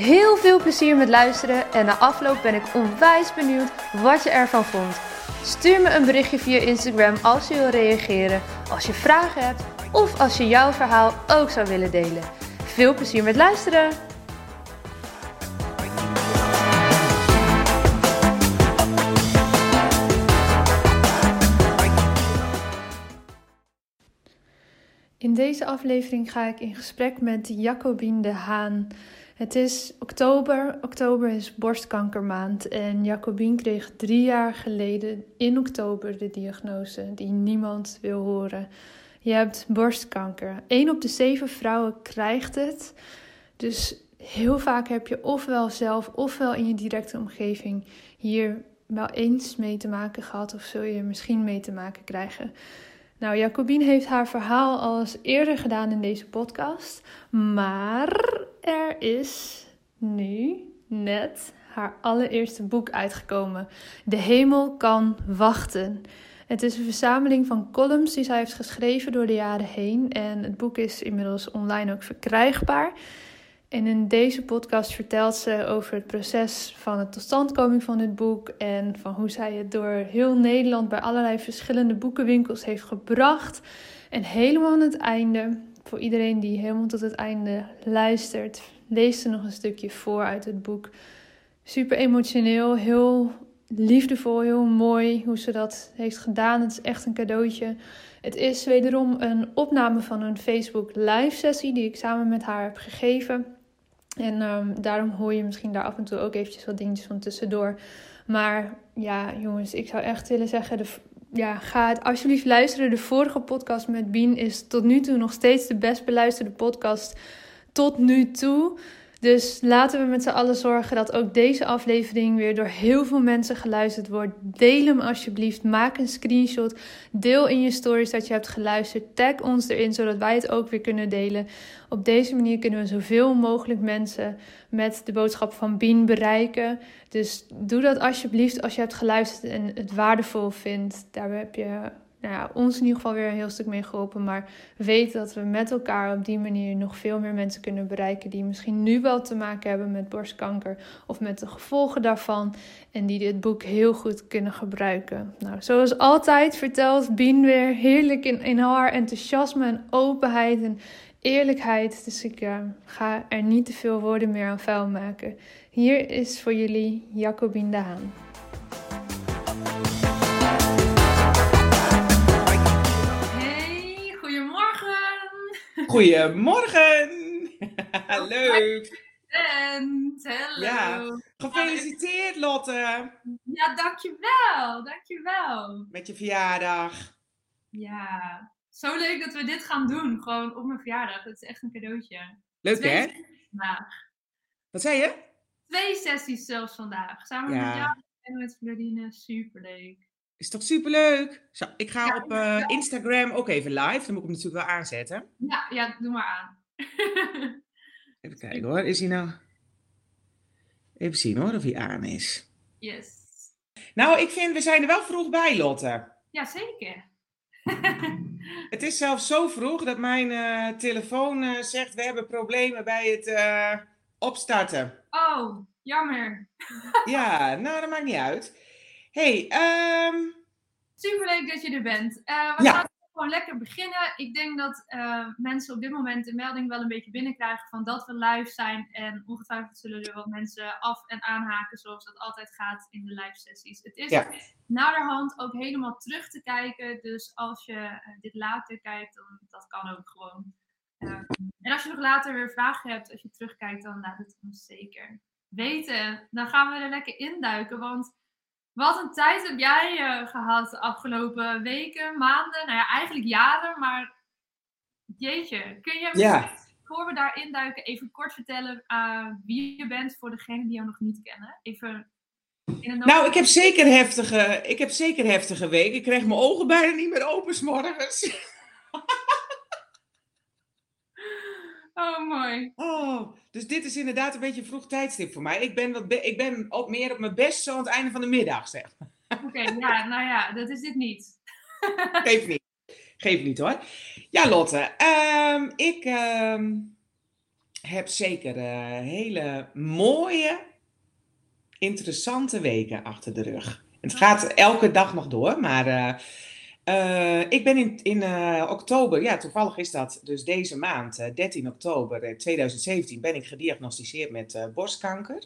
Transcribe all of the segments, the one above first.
Heel veel plezier met luisteren en na afloop ben ik onwijs benieuwd wat je ervan vond. Stuur me een berichtje via Instagram als je wil reageren, als je vragen hebt of als je jouw verhaal ook zou willen delen. Veel plezier met luisteren! In deze aflevering ga ik in gesprek met Jacobien de Haan. Het is oktober. Oktober is borstkankermaand. En Jacobien kreeg drie jaar geleden in oktober de diagnose die niemand wil horen. Je hebt borstkanker. Eén op de zeven vrouwen krijgt het. Dus heel vaak heb je ofwel zelf ofwel in je directe omgeving hier wel eens mee te maken gehad. Of zul je misschien mee te maken krijgen. Nou, Jacobien heeft haar verhaal al eens eerder gedaan in deze podcast. Maar er is nu net haar allereerste boek uitgekomen. De hemel kan wachten. Het is een verzameling van columns die zij heeft geschreven door de jaren heen. En het boek is inmiddels online ook verkrijgbaar. En in deze podcast vertelt ze over het proces van de totstandkoming van dit boek en van hoe zij het door heel Nederland bij allerlei verschillende boekenwinkels heeft gebracht. En helemaal aan het einde, voor iedereen die helemaal tot het einde luistert, leest ze nog een stukje voor uit het boek. Super emotioneel, heel liefdevol, heel mooi hoe ze dat heeft gedaan. Het is echt een cadeautje. Het is wederom een opname van een Facebook live sessie die ik samen met haar heb gegeven. En um, daarom hoor je misschien daar af en toe ook eventjes wat dingetjes van tussendoor. Maar ja, jongens, ik zou echt willen zeggen, de, ja, ga het alsjeblieft luisteren. De vorige podcast met Bien is tot nu toe nog steeds de best beluisterde podcast tot nu toe. Dus laten we met z'n allen zorgen dat ook deze aflevering weer door heel veel mensen geluisterd wordt. Deel hem alsjeblieft. Maak een screenshot. Deel in je stories dat je hebt geluisterd. Tag ons erin zodat wij het ook weer kunnen delen. Op deze manier kunnen we zoveel mogelijk mensen met de boodschap van Bien bereiken. Dus doe dat alsjeblieft als je hebt geluisterd en het waardevol vindt. Daar heb je nou ja, ons in ieder geval weer een heel stuk mee geholpen. Maar weet dat we met elkaar op die manier nog veel meer mensen kunnen bereiken. Die misschien nu wel te maken hebben met borstkanker. Of met de gevolgen daarvan. En die dit boek heel goed kunnen gebruiken. Nou, zoals altijd vertelt Bien weer heerlijk in, haar enthousiasme en openheid en eerlijkheid. Dus ik uh, ga er niet te veel woorden meer aan vuil maken. Hier is voor jullie Jacobien de Haan. Goedemorgen! Leuk! En hallo! Ja, gefeliciteerd Lotte! Ja, dankjewel, dankjewel. Met je verjaardag. Ja, zo leuk dat we dit gaan doen, gewoon op mijn verjaardag. Het is echt een cadeautje. Leuk Twee hè? vandaag. Wat zei je? Twee sessies zelfs vandaag. Samen Ja. met jou en met Florine. Superleuk. Is toch superleuk? Zo, ik ga Ja, op eh, Instagram ook even live. Dan moet ik hem natuurlijk wel aanzetten. Ja, ja, doe maar aan. Even kijken hoor. Is hij nou... Even zien hoor of hij aan is. yes. Nou, ik vind we zijn er wel vroeg bij Lotte. Ja, zeker. Het is zelfs zo vroeg dat mijn eh, telefoon eh, zegt we hebben problemen bij het opstarten. oh, jammer. Ja, nou dat maakt niet uit. Hey, ehm, Superleuk dat je er bent. Eh, we Ja. gaan gewoon lekker beginnen. Ik denk dat eh, mensen op dit moment de melding wel een beetje binnenkrijgen van dat we live zijn. En ongetwijfeld zullen er wat mensen af en aanhaken zoals dat altijd gaat in de live sessies. Het is Ja. naderhand ook helemaal terug te kijken. Dus als je eh, dit later kijkt, dan dat kan ook gewoon. Eh, en als je nog later weer vragen hebt, als je terugkijkt, dan laat het ons zeker weten. Dan gaan we er lekker induiken, want wat een tijd heb jij eh, gehad de afgelopen weken, maanden, nou ja, eigenlijk jaren, maar jeetje, kun je Ja. voor we daar induiken even kort vertellen eh, wie je bent voor degenen die jou nog niet kennen? Even In een Nou, ik heb zeker heftige, ik heb zeker heftige weken. Ik krijg mijn ogen bijna niet meer open 's morgens. Oh, mooi. Oh, dus dit is inderdaad een beetje een vroeg tijdstip voor mij. Ik ben, wat ik ben ook meer op mijn best zo aan het einde van de middag, zeg. Oké, ja, nou ja, dat is dit niet. Geef niet. Geef niet hoor. Ja, Lotte. ehm, ik ehm, heb zeker eh, hele mooie, interessante weken achter de rug. Het gaat elke dag nog door, maar eh, eh, ik ben in, in eh, oktober, ja, toevallig is dat dus deze maand, eh, 13 oktober eh, 2017, ben ik gediagnosticeerd met borstkanker.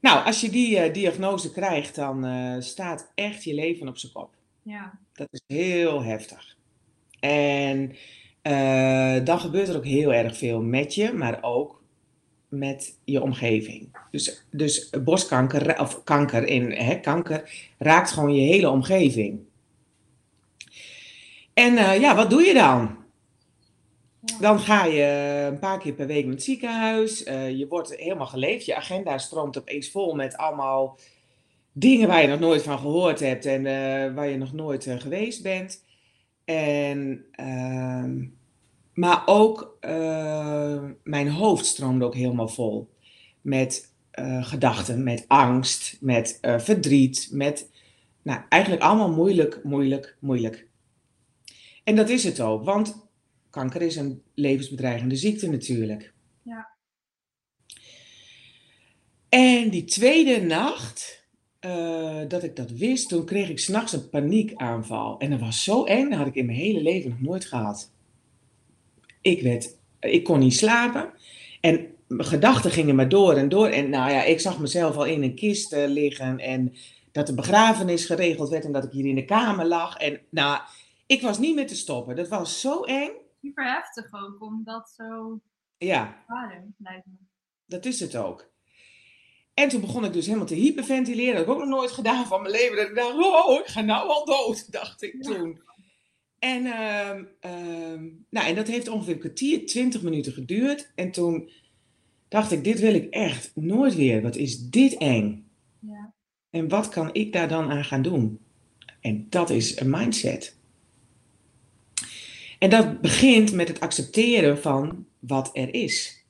Nou, als je die diagnose krijgt, dan staat echt je leven op zijn kop. Ja, Dat is heel heftig. En dan gebeurt er ook heel erg veel met je, maar ook met je omgeving. Dus, dus borstkanker, of kanker, in, hè, kanker raakt gewoon je hele omgeving. En eh, ja, wat doe je dan? Dan ga je een paar keer per week naar het ziekenhuis. eh, je wordt helemaal geleefd. Je agenda stroomt opeens vol met allemaal dingen waar je nog nooit van gehoord hebt en eh, waar je nog nooit geweest bent. En, ehm, maar ook eh, mijn hoofd stroomde ook helemaal vol met eh, gedachten, met angst, met eh, verdriet, met nou, eigenlijk allemaal moeilijk, moeilijk, moeilijk. En dat is het ook, want kanker is een levensbedreigende ziekte natuurlijk. Ja. En die tweede nacht, dat ik dat wist, toen kreeg ik s'nachts een paniekaanval. En dat was zo eng, dat had ik in mijn hele leven nog nooit gehad. Ik, werd, ik kon niet slapen. En mijn gedachten gingen maar door en door. En nou ja, ik zag mezelf al in een kist eh, liggen. En dat de begrafenis geregeld werd en dat ik hier in de kamer lag. En nou, ik was niet meer te stoppen. Dat was zo eng. Super heftig ook, om dat zo Ja, lijkt me. dat is het ook. En toen begon ik dus helemaal te hyperventileren. Dat heb ik ook nog nooit gedaan van mijn leven. Dat ik dacht, oh, ik ga nou al dood, dacht ik Ja. toen. En, ehm, ehm, nou, en dat heeft ongeveer een kwartier, twintig minuten geduurd. En toen dacht ik, dit wil ik echt nooit weer. Wat is dit eng? Ja, En wat kan ik daar dan aan gaan doen? En dat is een mindset. En dat begint met het accepteren van wat er is.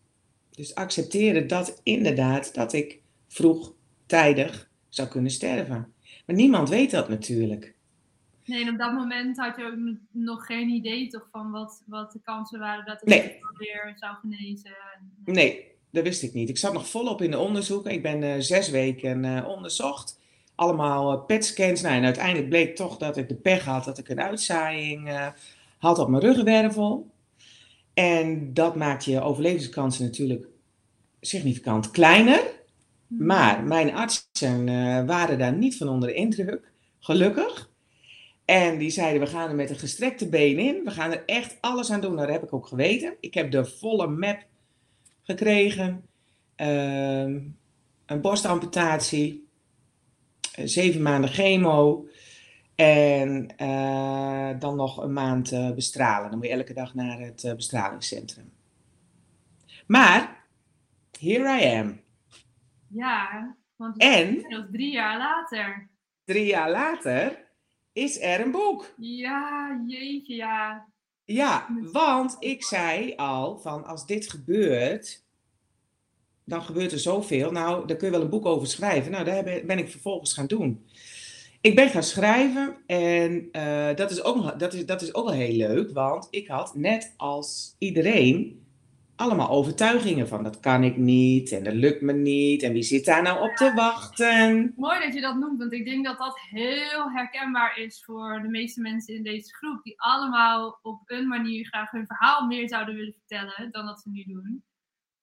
Dus accepteren dat inderdaad dat ik vroegtijdig zou kunnen sterven. Maar niemand weet dat natuurlijk. Nee, en op dat moment had je ook nog geen idee toch van wat, wat de kansen waren dat het Nee. weer zou genezen. Nee, dat wist ik niet. Ik zat nog volop in de onderzoeken. Ik ben eh, zes weken eh, onderzocht. Allemaal eh, PET-scans. Nou, en uiteindelijk bleek toch dat ik de pech had dat ik een uitzaaiing had op mijn ruggenwervel. En dat maakt je overlevingskansen natuurlijk significant kleiner. Mhm. Maar mijn artsen waren daar niet van onder de indruk, gelukkig. En die zeiden, we gaan er met een gestrekte been in. We gaan er echt alles aan doen. Nou, Dat heb ik ook geweten. Ik heb de volle map gekregen. Ehm, een borstamputatie. eh, zeven maanden chemo. En eh, dan nog een maand eh, bestralen. Dan moet je elke dag naar het bestralingscentrum. Maar, here I am. Ja, want En drie jaar later. drie jaar later is er een boek. Ja, jeetje, ja. Ja, want ik zei al van als dit gebeurt, dan gebeurt er zoveel. Nou, daar kun je wel een boek over schrijven. Nou, daar ben ik vervolgens gaan doen. Ik ben gaan schrijven en eh, dat, is ook, dat, is, dat is ook wel heel leuk, want ik had net als iedereen allemaal overtuigingen van dat kan ik niet en dat lukt me niet en wie zit daar nou op te wachten. Mooi dat je dat noemt, want ik denk dat dat heel herkenbaar is voor de meeste mensen in deze groep. Die allemaal op een manier graag hun verhaal meer zouden willen vertellen dan dat ze nu doen.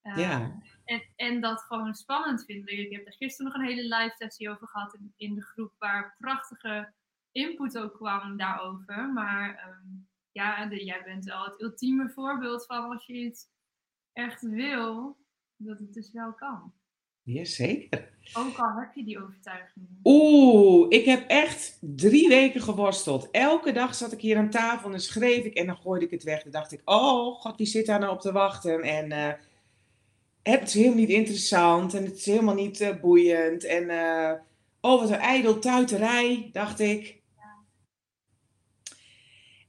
Eh, Ja. En, en dat gewoon spannend vinden. Ik heb er gisteren nog een hele live sessie over gehad in, in de groep, waar prachtige input ook kwam daarover. Maar ehm, ja, de- jij bent wel het ultieme voorbeeld van als je iets echt wil, dat het dus wel kan. Jazeker. Ook al heb je die overtuigingen. Oeh, ik heb echt drie weken geworsteld. Elke dag zat ik hier aan tafel en schreef ik en dan gooide ik het weg. Dan dacht ik, oh god, wie zit daar nou op te wachten? En, eh, het is helemaal niet interessant en het is helemaal niet eh, boeiend. En eh, oh, wat een ijdel tuiterij, dacht ik.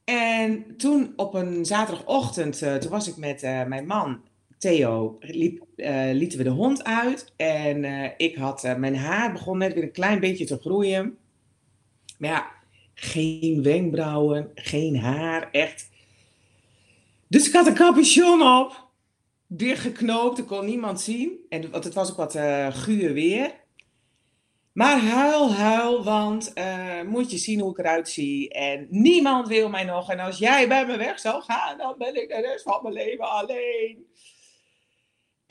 En toen op een zaterdagochtend, toen was ik met mijn man Theo, liep, lieten we de hond uit. En ik had, mijn haar begon net weer een klein beetje te groeien. Maar ja, geen wenkbrauwen, geen haar, echt. Dus ik had een capuchon op dichtgeknoopt, er kon niemand zien. En, want het was ook wat guur weer. Maar huil, huil, want uh, moet je zien hoe ik eruit zie. En niemand wil mij nog. En als jij bij me weg zou gaan, dan ben ik de rest van mijn leven alleen.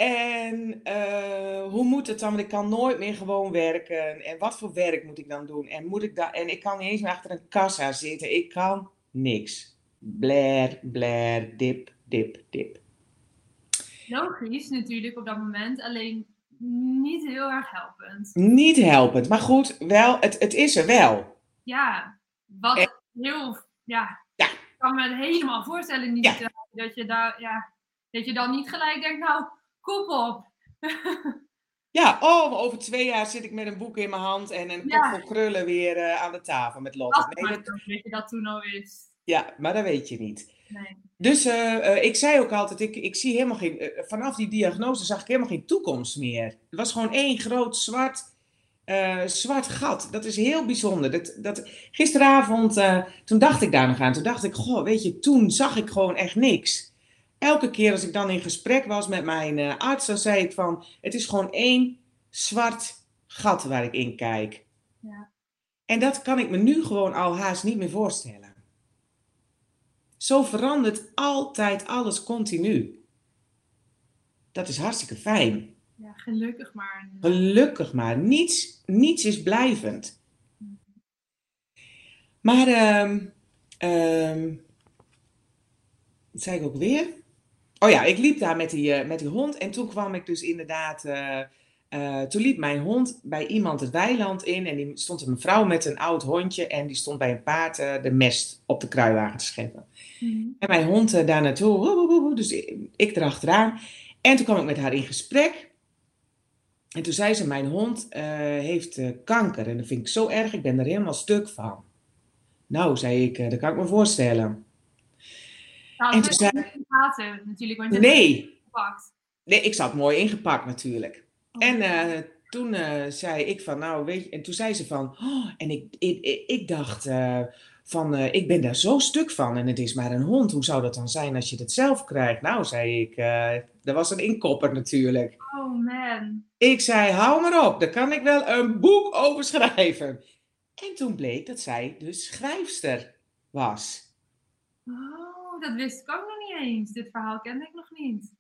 En uh, hoe moet het dan? Want ik kan nooit meer gewoon werken. En wat voor werk moet ik dan doen? En, moet ik da en ik kan niet eens meer achter een kassa zitten. Ik kan niks. Blair, blair, dip, dip, dip logisch natuurlijk op dat moment, alleen niet heel erg helpend. Niet helpend, maar goed, wel, het, het is er wel. Ja, wat heel, ja, ja, ik kan me helemaal voorstellen niet ja. dat, je daar, ja, dat je dan niet gelijk denkt, nou, kop op. Ja, oh, over twee jaar zit ik met een boek in mijn hand en een kop vol krullen weer uh, aan de tafel met Lotte. Nee, dat... weet je dat toen al wist. Ja, maar dat weet je niet. Dus uh, uh, ik zei ook altijd, ik, ik zie helemaal geen, vanaf die diagnose zag ik helemaal geen toekomst meer. Het was gewoon één groot zwart, zwart gat. Dat is heel bijzonder. Dat, dat, gisteravond, toen dacht ik daar nog aan. Toen dacht ik, goh, weet je, toen zag ik gewoon echt niks. Elke keer als ik dan in gesprek was met mijn arts, dan zei ik van, het is gewoon één zwart gat waar ik in kijk. Ja. En dat kan ik me nu gewoon al haast niet meer voorstellen. Zo verandert altijd alles continu. Dat is hartstikke fijn. Ja, gelukkig maar. Gelukkig maar. Niets, niets is blijvend. Maar, um, um, wat zei ik ook weer? Oh ja, ik liep daar met die, uh, met die hond en toen kwam ik dus inderdaad. Uh, uh, toen liep mijn hond bij iemand het weiland in en die stond een mevrouw met een oud hondje en die stond bij een paard de mest op de kruiwagen te scheppen. Mhm. En mijn hond daar naartoe, dus ik, ik erachteraan. En toen kwam ik met haar in gesprek. En toen zei ze, mijn hond heeft kanker. En dat vind ik zo erg, ik ben er helemaal stuk van. Nou, zei ik, dat kan ik me voorstellen. Nou, en toen zei... Natuurlijk, want je nee. Nee, ik zat mooi ingepakt natuurlijk. Oh. En toen zei ik van, nou weet je, en toen zei ze van, oh, en ik, ik, ik, ik dacht, van uh, ik ben daar zo stuk van en het is maar een hond. Hoe zou dat dan zijn als je het zelf krijgt? Nou, zei ik, dat was een inkopper natuurlijk. Oh man. Ik zei, hou maar op, daar kan ik wel een boek over schrijven. En toen bleek dat zij dus schrijfster was. Oh, dat wist ik ook nog niet eens. Dit verhaal kende ik nog niet.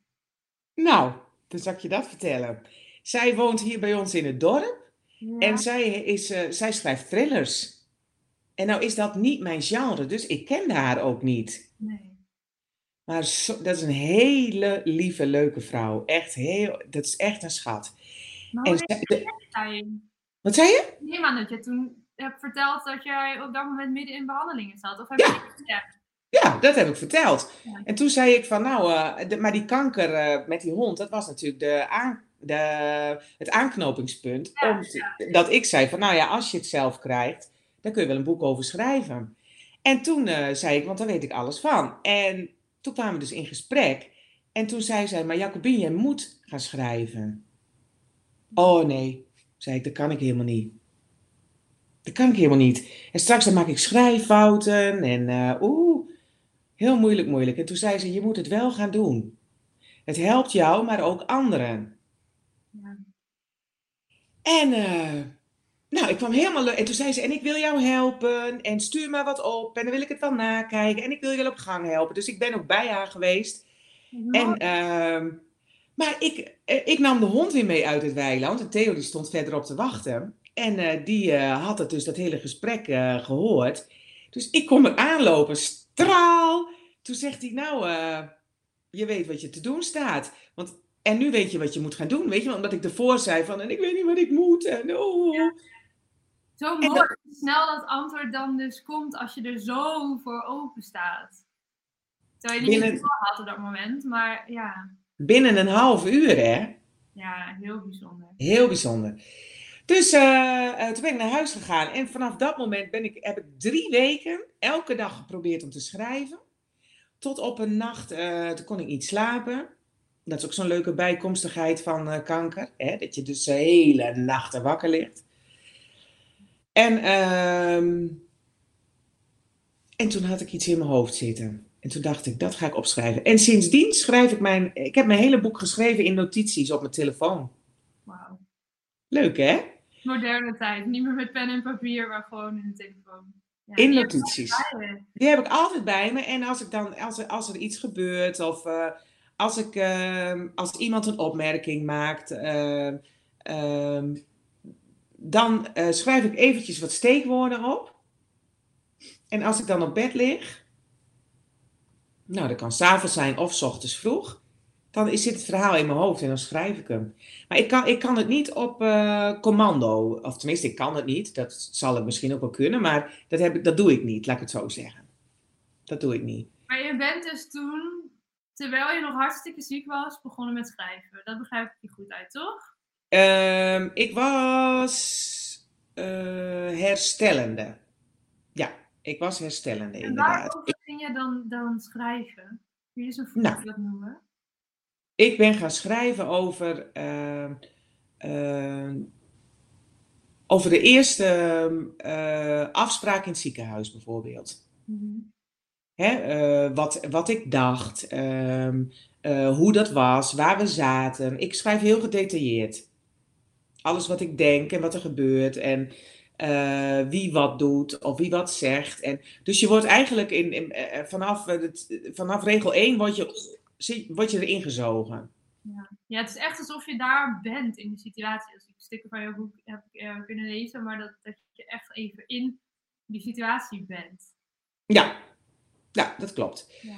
Nou, dan zal ik je dat vertellen. Zij woont hier bij ons in het dorp. En zij, is, uh, zij schrijft thrillers. En nou is dat niet mijn genre, dus ik kende haar ook niet. Nee. Maar dat is een hele lieve, leuke vrouw. Echt heel, dat is echt een schat. Maar en de, wat zei je? Nee, maar dat je toen hebt verteld dat jij op dat moment midden in behandelingen zat. Of heb ja. je gezegd? Ja, dat heb ik verteld. En toen zei ik van, nou, uh, maar die kanker uh, met die hond, dat was natuurlijk de aan, de, het aanknopingspunt. Ja, om, Dat ik zei van, nou ja, als je het zelf krijgt, daar kun je wel een boek over schrijven. En toen uh, zei ik, want daar weet ik alles van. En toen kwamen we dus in gesprek. En toen zei zij, maar Jacobine, jij moet gaan schrijven. Oh nee, zei ik, dat kan ik helemaal niet. Dat kan ik helemaal niet. En straks dan maak ik schrijffouten en oeh, heel moeilijk, moeilijk. En toen zei ze, je moet het wel gaan doen. Het helpt jou, maar ook anderen. Ja. En uh, nou, ik kwam helemaal leuk. En toen zei ze, en ik wil jou helpen. En stuur maar wat op. En dan wil ik het wel nakijken. En ik wil je op gang helpen. Dus ik ben ook bij haar geweest. En, uh, maar ik, eh, ik nam de hond weer mee uit het weiland. En Theo die stond verderop te wachten. En uh, die had het dus dat hele gesprek gehoord. Dus ik kom er aanlopen. Straal. Toen zegt hij, nou, je weet wat je te doen staat. Want en nu weet je wat je moet gaan doen, weet je? Omdat ik ervoor zei van, en ik weet niet wat ik moet. En oh. Ja. Zo mooi hoe snel dat antwoord dan dus komt als je er zo voor open staat. Terwijl je niet Binnen... had op dat moment, maar ja. Binnen een half uur, hè? Ja, heel bijzonder. Heel bijzonder. Dus uh, toen ben ik naar huis gegaan. En vanaf dat moment ben ik, heb ik drie weken elke dag geprobeerd om te schrijven. Tot op een nacht, uh, toen kon ik niet slapen. Dat is ook zo'n leuke bijkomstigheid van uh, kanker. Hè? Dat je dus de hele nachten wakker ligt. En, ehm, en toen had ik iets in mijn hoofd zitten. En toen dacht ik, dat ga ik opschrijven. En sindsdien schrijf ik mijn... Ik heb mijn hele boek geschreven in notities op mijn telefoon. Wauw. Leuk, hè? Moderne tijd. Niet meer met pen en papier, maar gewoon in de telefoon. Ja, in notities. Die heb ik altijd bij me. En als, ik dan, als, er, als er iets gebeurt of uh, als, ik, uh, als iemand een opmerking maakt, uh, dan eh, schrijf ik eventjes wat steekwoorden op. En als ik dan op bed lig, nou dat kan s'avonds zijn of s ochtends vroeg, dan zit het verhaal in mijn hoofd en dan schrijf ik hem. Maar ik kan, ik kan het niet op uh, commando, of tenminste ik kan het niet, dat zal het misschien ook wel kunnen, maar dat, heb ik, dat doe ik niet, laat ik het zo zeggen. Dat doe ik niet. Maar je bent dus toen, terwijl je nog hartstikke ziek was, begonnen met schrijven. Dat begrijp ik je goed uit, toch? Um, ik was uh, herstellende. Ja, ik was herstellende en inderdaad. waarover ging je dan, dan schrijven? Kun je eens een voorbeeld nou, noemen? Ik ben gaan schrijven over, uh, uh, over de eerste uh, afspraak in het ziekenhuis bijvoorbeeld. Mm -hmm. Hè, wat, wat ik dacht, ehm, hoe dat was, waar we zaten. Ik schrijf heel gedetailleerd alles wat ik denk en wat er gebeurt en wie wat doet of wie wat zegt. En, dus je wordt eigenlijk in, in vanaf, het, vanaf regel 1 word je, word je erin gezogen. Ja. ja, het is echt alsof je daar bent in de situatie. Als ik stukken van jouw boek heb uh, kunnen lezen, maar dat, dat je echt even in die situatie bent. Ja, ja dat klopt. Ja.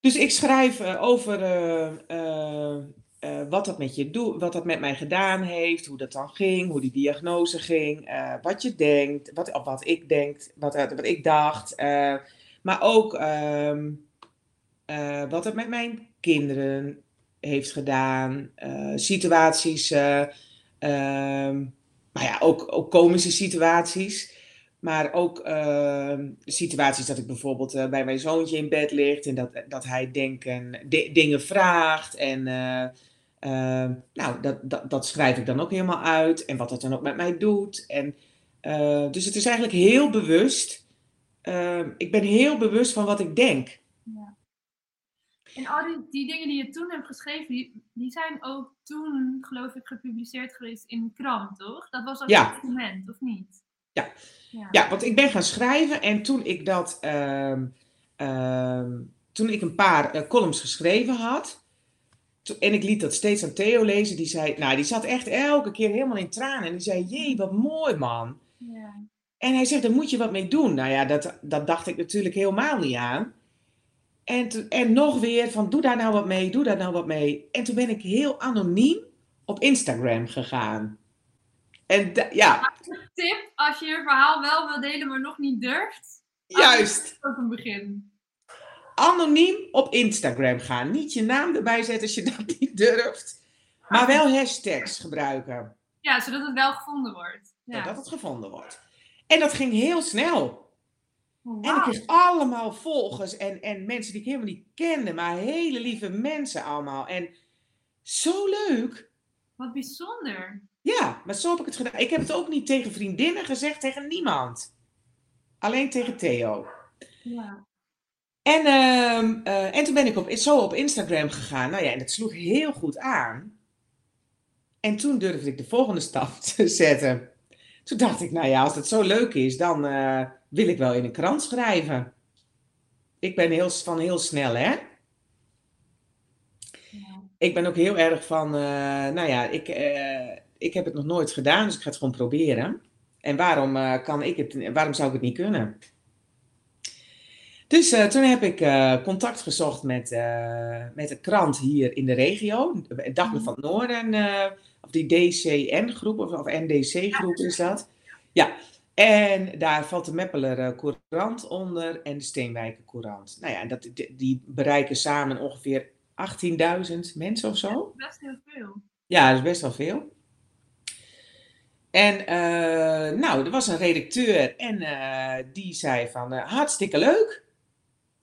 Dus ik schrijf over uh, wat, dat met je doet, wat dat met mij gedaan heeft, hoe dat dan ging, hoe die diagnose ging, wat je denkt, wat, wat ik denk, wat, wat ik dacht. Maar ook ehm, wat het met mijn kinderen heeft gedaan, situaties, ehm, maar ja, ook, ook komische situaties. Maar ook ehm, situaties dat ik bijvoorbeeld bij mijn zoontje in bed ligt en dat, dat hij denken, dingen vraagt en uh, nou, dat, dat, dat, schrijf ik dan ook helemaal uit. En wat dat dan ook met mij doet. En, uh, dus het is eigenlijk heel bewust. Uh, ik ben heel bewust van wat ik denk. En al die, die dingen die je toen hebt geschreven, die, die zijn ook toen, geloof ik, gepubliceerd geweest in een krant, toch? Dat was ook ja. moment, of niet? Ja. ja. Ja. want ik ben gaan schrijven en toen ik dat. toen ik een paar columns geschreven had en ik liet dat steeds aan Theo lezen. Die zei, nou, die zat echt elke keer helemaal in tranen. En die zei, jee, wat mooi man. Ja. En hij zegt, daar moet je wat mee doen. Nou ja, dat, dat dacht ik natuurlijk helemaal niet aan. En, en nog weer van, doe daar nou wat mee, doe daar nou wat mee. En toen ben ik heel anoniem op Instagram gegaan. En ja. Tip, als je je verhaal wel wil delen, maar nog niet durft. Juist. Ook een begin anoniem op Instagram gaan. Niet je naam erbij zetten als je dat niet durft. Maar wel hashtags gebruiken. Ja, zodat het wel gevonden wordt. Ja. Zodat het gevonden wordt. En dat ging heel snel. Wow. En ik kreeg allemaal volgers en, en mensen die ik helemaal niet kende. Maar hele lieve mensen allemaal. En zo leuk. Wat bijzonder. Ja, maar zo heb ik het gedaan. Ik heb het ook niet tegen vriendinnen gezegd, tegen niemand. Alleen tegen Theo. Ja. En, uh, uh, en toen ben ik op, zo op Instagram gegaan. Nou ja, en dat sloeg heel goed aan. En toen durfde ik de volgende stap te zetten. Toen dacht ik, nou ja, als het zo leuk is, dan uh, wil ik wel in een krant schrijven. Ik ben heel, van heel snel, hè? Ja. Ik ben ook heel erg van, nou ja, ik, ik heb het nog nooit gedaan, dus ik ga het gewoon proberen. En waarom, kan ik het, waarom zou ik het niet kunnen? Dus toen heb ik contact gezocht met, met een krant hier in de regio, het Dagblad van het Noorden, of die DCN-groep, of, of NDC-groep is dat. Ja, en daar valt de Meppeler Courant onder en de Steenwijker Courant. Nou ja, dat, die bereiken samen ongeveer 18.000 mensen of zo. Best heel veel. Ja, dat is best wel veel. En eh, nou, er was een redacteur en eh, die zei van eh, hartstikke leuk.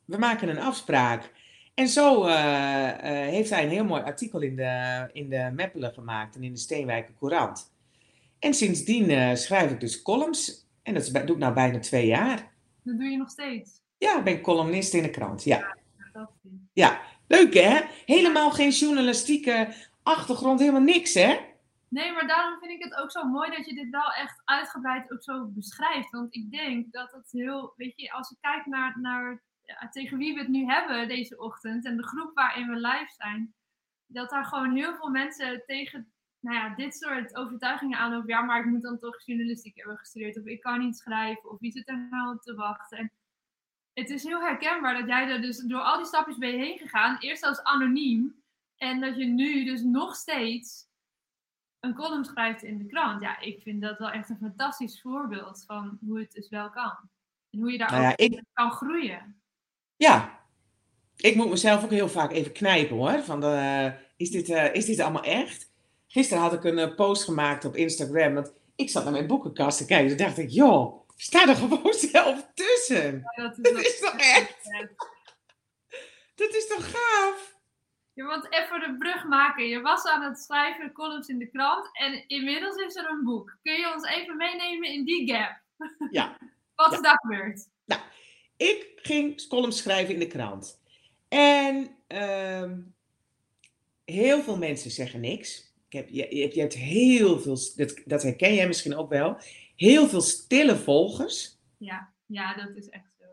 We maken een afspraak. En zo heeft hij een heel mooi artikel in de, in de Meppelen gemaakt en in de Steenwijker Courant. En sindsdien schrijf ik dus columns. En dat doe ik nou bijna twee jaar. Dat doe je nog steeds? Ja, ik ben columnist in de krant, ja. Ja, Ja, leuk hè? Helemaal geen journalistieke achtergrond, helemaal niks hè? Nee, maar daarom vind ik het ook zo mooi dat je dit wel echt uitgebreid ook zo beschrijft. Want ik denk dat het heel, weet je, als ik kijk naar, naar ja, tegen wie we het nu hebben deze ochtend en de groep waarin we live zijn, dat daar gewoon heel veel mensen tegen nou ja, dit soort overtuigingen aanlopen. Ja, maar ik moet dan toch journalistiek hebben gestudeerd of ik kan niet schrijven of wie zit er nou op te wachten. En het is heel herkenbaar dat jij er dus door al die stapjes ben je heen gegaan. Eerst als anoniem en dat je nu dus nog steeds een column schrijft in de krant. Ja, ik vind dat wel echt een fantastisch voorbeeld van hoe het dus wel kan. En hoe je daar Nou ja, ook ik- kan groeien. Ja, ik moet mezelf ook heel vaak even knijpen hoor. Van de, is, dit, eh, is dit allemaal echt? Gisteren had ik een eh, post gemaakt op Instagram. Want ik zat naar mijn boekenkast te kijken. Toen dacht ik, joh, sta er gewoon zelf tussen. Ja, dat is toch echt? Dat is toch gaaf? Je moet even de brug maken. Je was aan het schrijven columns in de krant en inmiddels is er een boek. Kun je ons even meenemen in die gap? Ja. Wat Ja. is daar gebeurd? Ik ging columns schrijven in de krant. En ehm, heel veel mensen zeggen niks. Ik heb, je, je hebt, je hebt heel veel, dat, dat herken jij misschien ook wel, heel veel stille volgers. Ja, ja, dat is echt zo.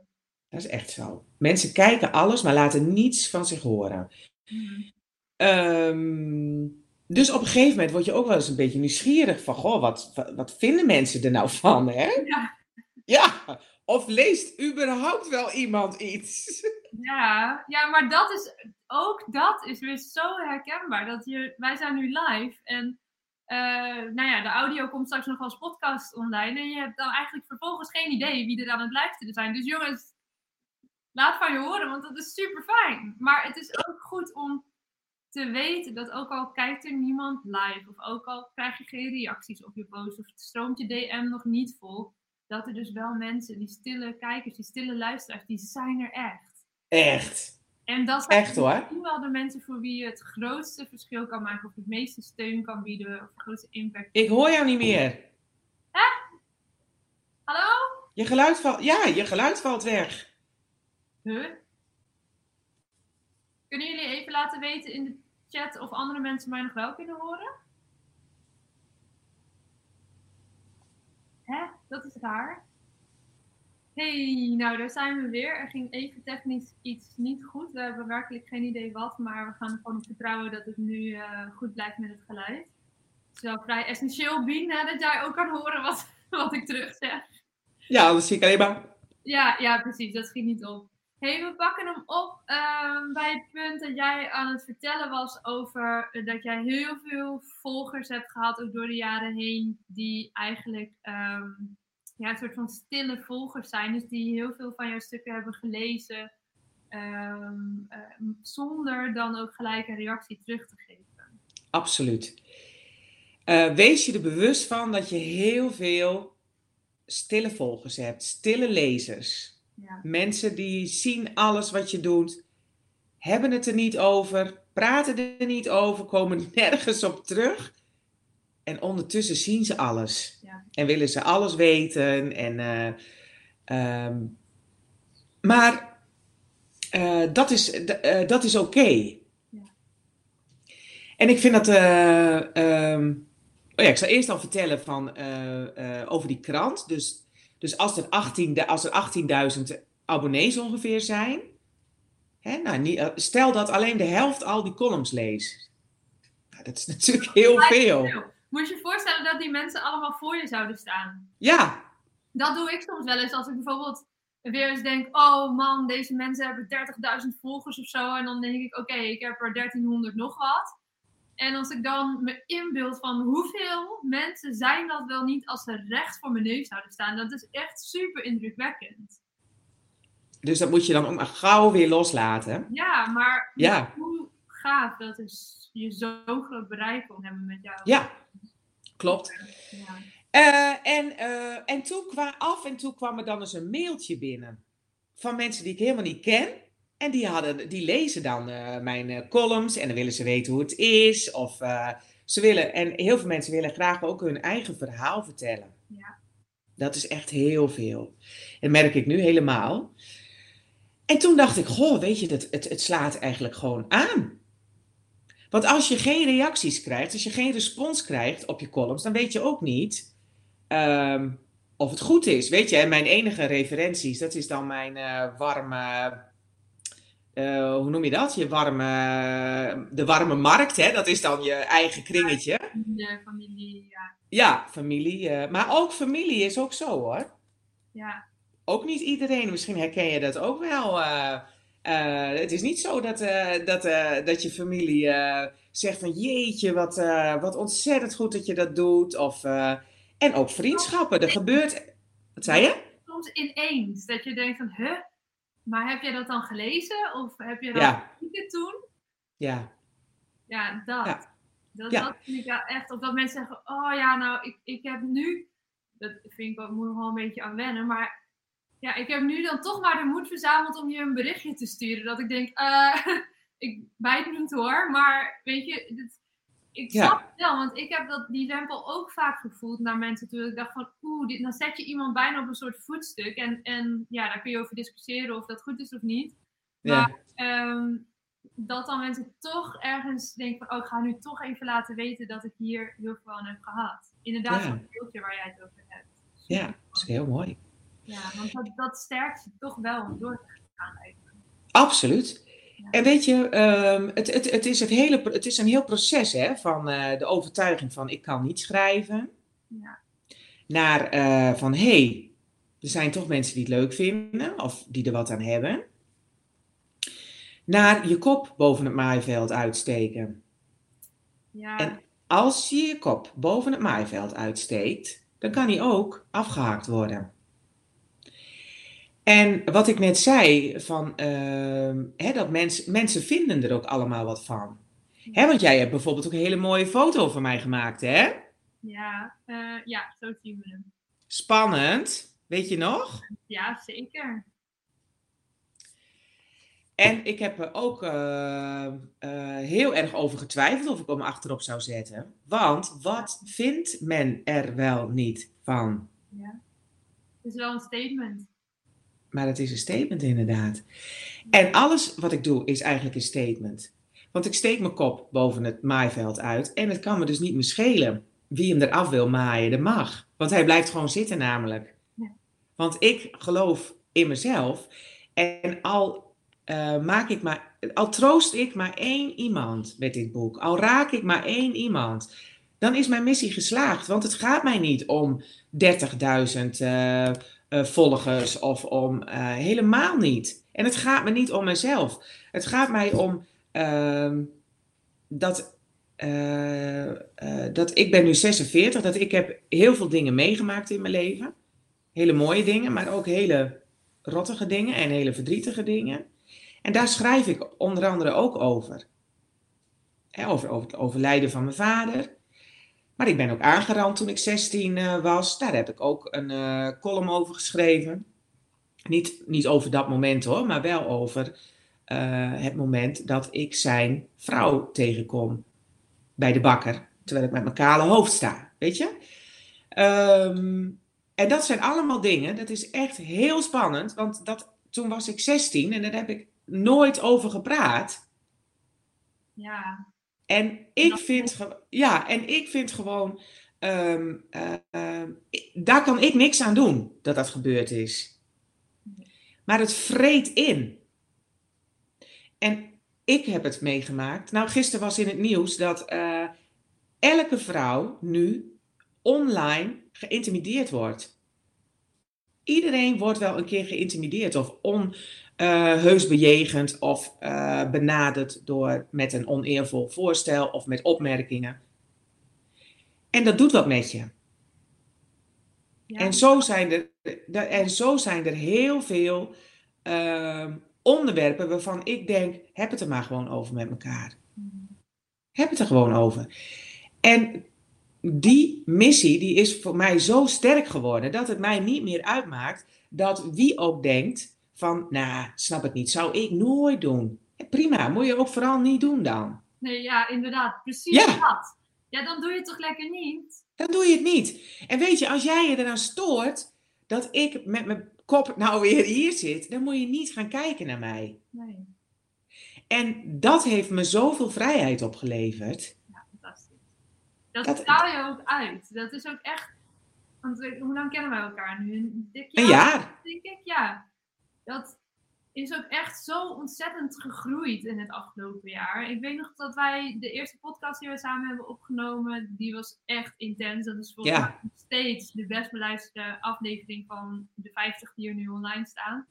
Dat is echt zo. Mensen kijken alles, maar laten niets van zich horen. Mhm. Ehm, dus op een gegeven moment word je ook wel eens een beetje nieuwsgierig van, goh, wat, wat, wat vinden mensen er nou van, hè? Ja. Ja, of leest überhaupt wel iemand iets? Ja, ja, maar dat is ook dat is weer zo herkenbaar. Dat je, wij zijn nu live en eh, nou ja, de audio komt straks nog als podcast online. En je hebt dan eigenlijk vervolgens geen idee wie er aan het luisteren zijn. Dus jongens, laat van je horen, want dat is super fijn. Maar het is ook goed om te weten dat ook al kijkt er niemand live, of ook al krijg je geen reacties op je post, of stroomt je DM nog niet vol, dat er dus wel mensen, die stille kijkers, die stille luisteraars, die zijn er echt. Echt. En dat zijn Echt, hoor. misschien wel de mensen voor wie je het grootste verschil kan maken, of het meeste steun kan bieden, of de grootste impact. Ik hoor jou niet meer. Hallo? Je geluid valt, ja, je geluid valt weg. Huh? Kunnen jullie even laten weten in de chat of andere mensen mij nog wel kunnen horen? Hè? Dat is raar. Hey, nou daar zijn we weer. Er ging even technisch iets niet goed. We hebben werkelijk geen idee wat, maar we gaan er gewoon op vertrouwen dat het nu eh, goed blijft met het geluid. Het is wel vrij essentieel, Bien, hè, dat jij ook kan horen wat, wat ik terug zeg. Ja, anders zie ik alleen maar. Ja, ja, precies. Dat schiet niet op. hey, we pakken hem op ehm, bij het punt dat jij aan het vertellen was over dat jij heel veel volgers hebt gehad, ook door de jaren heen, die eigenlijk ehm, ja, een soort van stille volgers zijn. Dus die heel veel van jouw stukken hebben gelezen, ehm, eh, zonder dan ook gelijk een reactie terug te geven. Absoluut. Eh, wees je er bewust van dat je heel veel stille volgers hebt, stille lezers. Ja. Mensen die zien alles wat je doet, hebben het er niet over, praten er niet over, komen nergens op terug. En ondertussen zien ze alles. Ja. En willen ze alles weten. En, eh, ehm, maar eh, dat is, eh, dat is oké. Ja. En ik vind dat. eh, ehm, oh ja, ik zal eerst al vertellen van, over die krant. Dus, dus als er 18 als er 18.000 abonnees ongeveer zijn. Hè, nou, niet, stel dat alleen de helft al die columns leest. Nou, dat is natuurlijk heel veel. Moet je je voorstellen dat die mensen allemaal voor je zouden staan? Ja, Dat doe ik soms wel eens als ik bijvoorbeeld weer eens denk: oh man, deze mensen hebben 30.000 volgers of zo. En dan denk ik: oké, ik heb er 1300 nog wat. En als ik dan me inbeeld van hoeveel mensen zijn dat wel niet als ze recht voor mijn neus zouden staan, dat is echt super indrukwekkend. dus dat moet je dan ook maar gauw weer loslaten. Ja, maar Ja. hoe gaaf dat is je zo'n groot bereik kon hebben met jou. Ja, klopt. Ja. Eh, en, eh, en toen kwam af en toe kwam er dan eens een mailtje binnen. Van mensen die ik helemaal niet ken. En die, hadden, die lezen dan eh, mijn columns en dan willen ze weten hoe het is. Of ze willen, en heel veel mensen willen graag ook hun eigen verhaal vertellen. Ja. Dat is echt heel veel. En merk ik nu helemaal. En toen dacht ik, goh, weet je, het, het, het slaat eigenlijk gewoon aan. Want als je geen reacties krijgt, als je geen respons krijgt op je columns, dan weet je ook niet ehm, of het goed is. Weet je, en mijn enige referenties, dat is dan mijn uh, warme, uh, hoe noem je dat? Je warme, de warme markt, hè? dat is dan je eigen kringetje. De familie, ja. Ja, familie. Uh, maar ook familie is ook zo hoor. Ja. Ook niet iedereen, misschien herken je dat ook wel. Het is niet zo dat, dat, dat je familie zegt van jeetje, wat, wat ontzettend goed dat je dat doet. Of, en ook vriendschappen. Er gebeurt. Wat zei je? Soms ineens. Dat je denkt van, huh? Maar heb jij dat dan gelezen? Of heb je dat Ja. toen? Ja. Ja, dat. Ja. Dat, Ja. dat vind ik wel echt. Of dat mensen zeggen, oh ja, nou, ik, ik heb nu... Dat vind ik ook, moet nog wel een beetje aan wennen. Maar ja, ik heb nu dan toch maar de moed verzameld om je een berichtje te sturen. Dat ik denk, eh, ik bijt niet hoor. Maar weet je, dit, ik Ja. snap het wel. Want ik heb dat, die drempel ook vaak gevoeld naar mensen toe. Ik dacht van, oeh, dit, dan zet je iemand bijna op een soort voetstuk. En, en ja, daar kun je over discussiëren of dat goed is of niet. Ja. Ehm, dat dan mensen toch ergens denken van, oh, ik ga nu toch even laten weten dat ik hier heel veel aan heb gehad. Inderdaad, Ja. zo'n beeldje waar jij het over hebt. ja, dat is heel mooi. Ja, want dat, dat sterkt je toch wel om door te gaan eigenlijk. Absoluut. En weet je, ehm, het, het, het, is het, hele, het is een heel proces hè, van eh, de overtuiging van ik kan niet schrijven. Ja. Naar eh, van hé, hey, er zijn toch mensen die het leuk vinden of die er wat aan hebben. Naar je kop boven het maaiveld uitsteken. Ja, En als je je kop boven het maaiveld uitsteekt, dan kan die ook afgehaakt worden. En wat ik net zei, van, ehm, hè, dat mens, mensen vinden er ook allemaal wat van. Hè, want jij hebt bijvoorbeeld ook een hele mooie foto van mij gemaakt, hè? ja, eh, ja, zo zien we hem. Spannend, weet je nog? Ja, zeker. En ik heb er ook eh, eh, heel erg over getwijfeld of ik hem achterop zou zetten. Want wat vindt men er wel niet van? Ja. Het is wel een statement. Maar het is een statement inderdaad. En alles wat ik doe is eigenlijk een statement. Want ik steek mijn kop boven het maaiveld uit. En het kan me dus niet meer schelen wie hem eraf wil maaien. Dat mag. Want hij blijft gewoon zitten namelijk. Ja. Want ik geloof in mezelf. En al, eh, maak ik maar, al troost ik maar één iemand met dit boek. Al raak ik maar één iemand. Dan is mijn missie geslaagd. Want het gaat mij niet om 30.000 eh, eh, volgers of om eh, helemaal niet. En het gaat me niet om mezelf. Het gaat mij om ehm, dat, eh, dat ik ben nu 46, dat ik heb heel veel dingen meegemaakt in mijn leven. Hele mooie dingen, maar ook hele rottige dingen en hele verdrietige dingen. En daar schrijf ik onder andere ook over. Over, over het overlijden van mijn vader. Maar ik ben ook aangerand toen ik 16 eh, was. Daar heb ik ook een eh, column over geschreven. Niet, niet over dat moment hoor, maar wel over eh, het moment dat ik zijn vrouw tegenkom bij de bakker. Terwijl ik met mijn kale hoofd sta, weet je? Ehm, en dat zijn allemaal dingen, dat is echt heel spannend. Want dat, toen was ik 16 en daar heb ik nooit over gepraat. Ja, En ik vind, ja, en ik vind gewoon, ehm, eh, ehm, daar kan ik niks aan doen dat dat gebeurd is. Maar het vreet in. En ik heb het meegemaakt. Nou, gisteren was in het nieuws dat eh, elke vrouw nu online geïntimideerd wordt. Iedereen wordt wel een keer geïntimideerd of onheus bejegend of eh, benaderd door, met een oneervol voorstel of met opmerkingen. En dat doet wat met je. ja. En, zo zijn er, en zo zijn er heel veel ehm, onderwerpen waarvan ik denk, heb het er maar gewoon over met elkaar. Ja. Heb het er gewoon over. En die missie die is voor mij zo sterk geworden dat het mij niet meer uitmaakt dat wie ook denkt van, nou, snap het niet, zou ik nooit doen. Prima, moet je ook vooral niet doen dan. Nee, ja, inderdaad. Precies Ja. dat. Ja, dan doe je het toch lekker niet? Dan doe je het niet. En weet je, als jij je eraan stoort dat ik met mijn kop nou weer hier zit, dan moet je niet gaan kijken naar mij. Nee. En dat heeft me zoveel vrijheid opgeleverd. Ja, fantastisch. Dat, Dat- straal je ook uit. Dat is ook echt... Want hoe lang kennen wij elkaar nu? Een dik Een jaar. denk ik, ja. Dat is ook echt zo ontzettend gegroeid in het afgelopen jaar. Ik weet nog dat wij de eerste podcast die we samen hebben opgenomen, die was echt intens. Dat is volgens Ja. mij nog steeds de best beluisterde aflevering van de 50 die er nu online staan.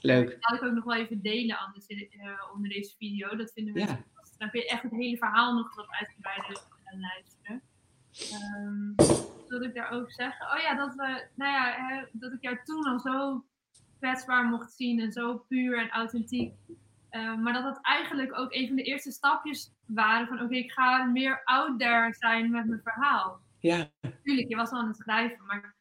Leuk. Dat zal ik ook nog wel even delen anders in, eh, onder deze video. Dat vinden we Ja. fantastisch. Dan kun je echt het hele verhaal nog wat uitgebreider gaan luisteren. Ehm, wat ik daar ook zeggen? Oh ja, dat, we, nou ja hè, dat ik jou toen al zo kwetsbaar mocht zien en zo puur en authentiek. Ehm, maar dat dat eigenlijk ook een van de eerste stapjes waren van oké, ik ga meer out there zijn met mijn verhaal. Ja, Tuurlijk, je was al aan het schrijven, maar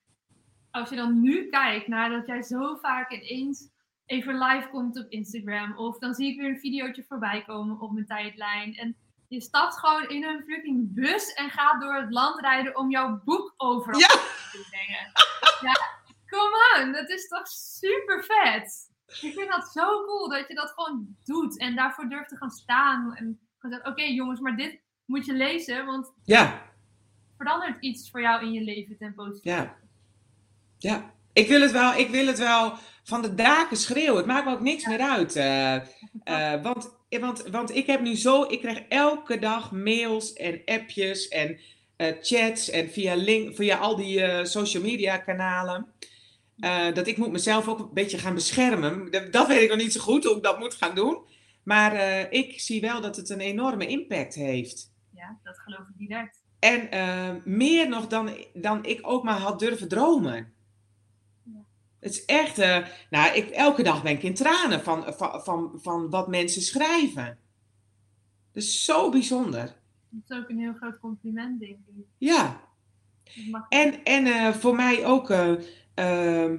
als je dan nu kijkt naar dat jij zo vaak ineens even live komt op Instagram, of dan zie ik weer een videootje voorbij komen op mijn tijdlijn. En je stapt gewoon in een fucking bus en gaat door het land rijden om jouw boek overal Ja. te brengen. Ja, come on, dat is toch super vet. Ik vind dat zo cool dat je dat gewoon doet en daarvoor durft te gaan staan. En gewoon zegt, oké jongens, maar dit moet je lezen, want ja, verandert iets voor jou in je leven ten positieve? ja. Ja. Ik wil het wel, ik wil het wel van de daken schreeuwen. Het maakt me ook niks meer uit. eh, eh, want, want, want ik heb nu zo, ik krijg elke dag mails en appjes en eh, chats en via, link, via al die eh, social media kanalen. Eh, dat ik moet mezelf ook een beetje gaan beschermen. Dat, dat weet ik nog niet zo goed hoe ik dat moet gaan doen. Maar eh, ik zie wel dat het een enorme impact heeft. Ja, dat geloof ik direct. En eh, meer nog dan, dan ik ook maar had durven dromen. Ja. Het is echt, nou, ik, elke dag ben ik in tranen van, van, van, van wat mensen schrijven. Dat is zo bijzonder. Dat is ook een heel groot compliment, denk ik. Ja, en, en eh, voor mij ook, eh, ehm,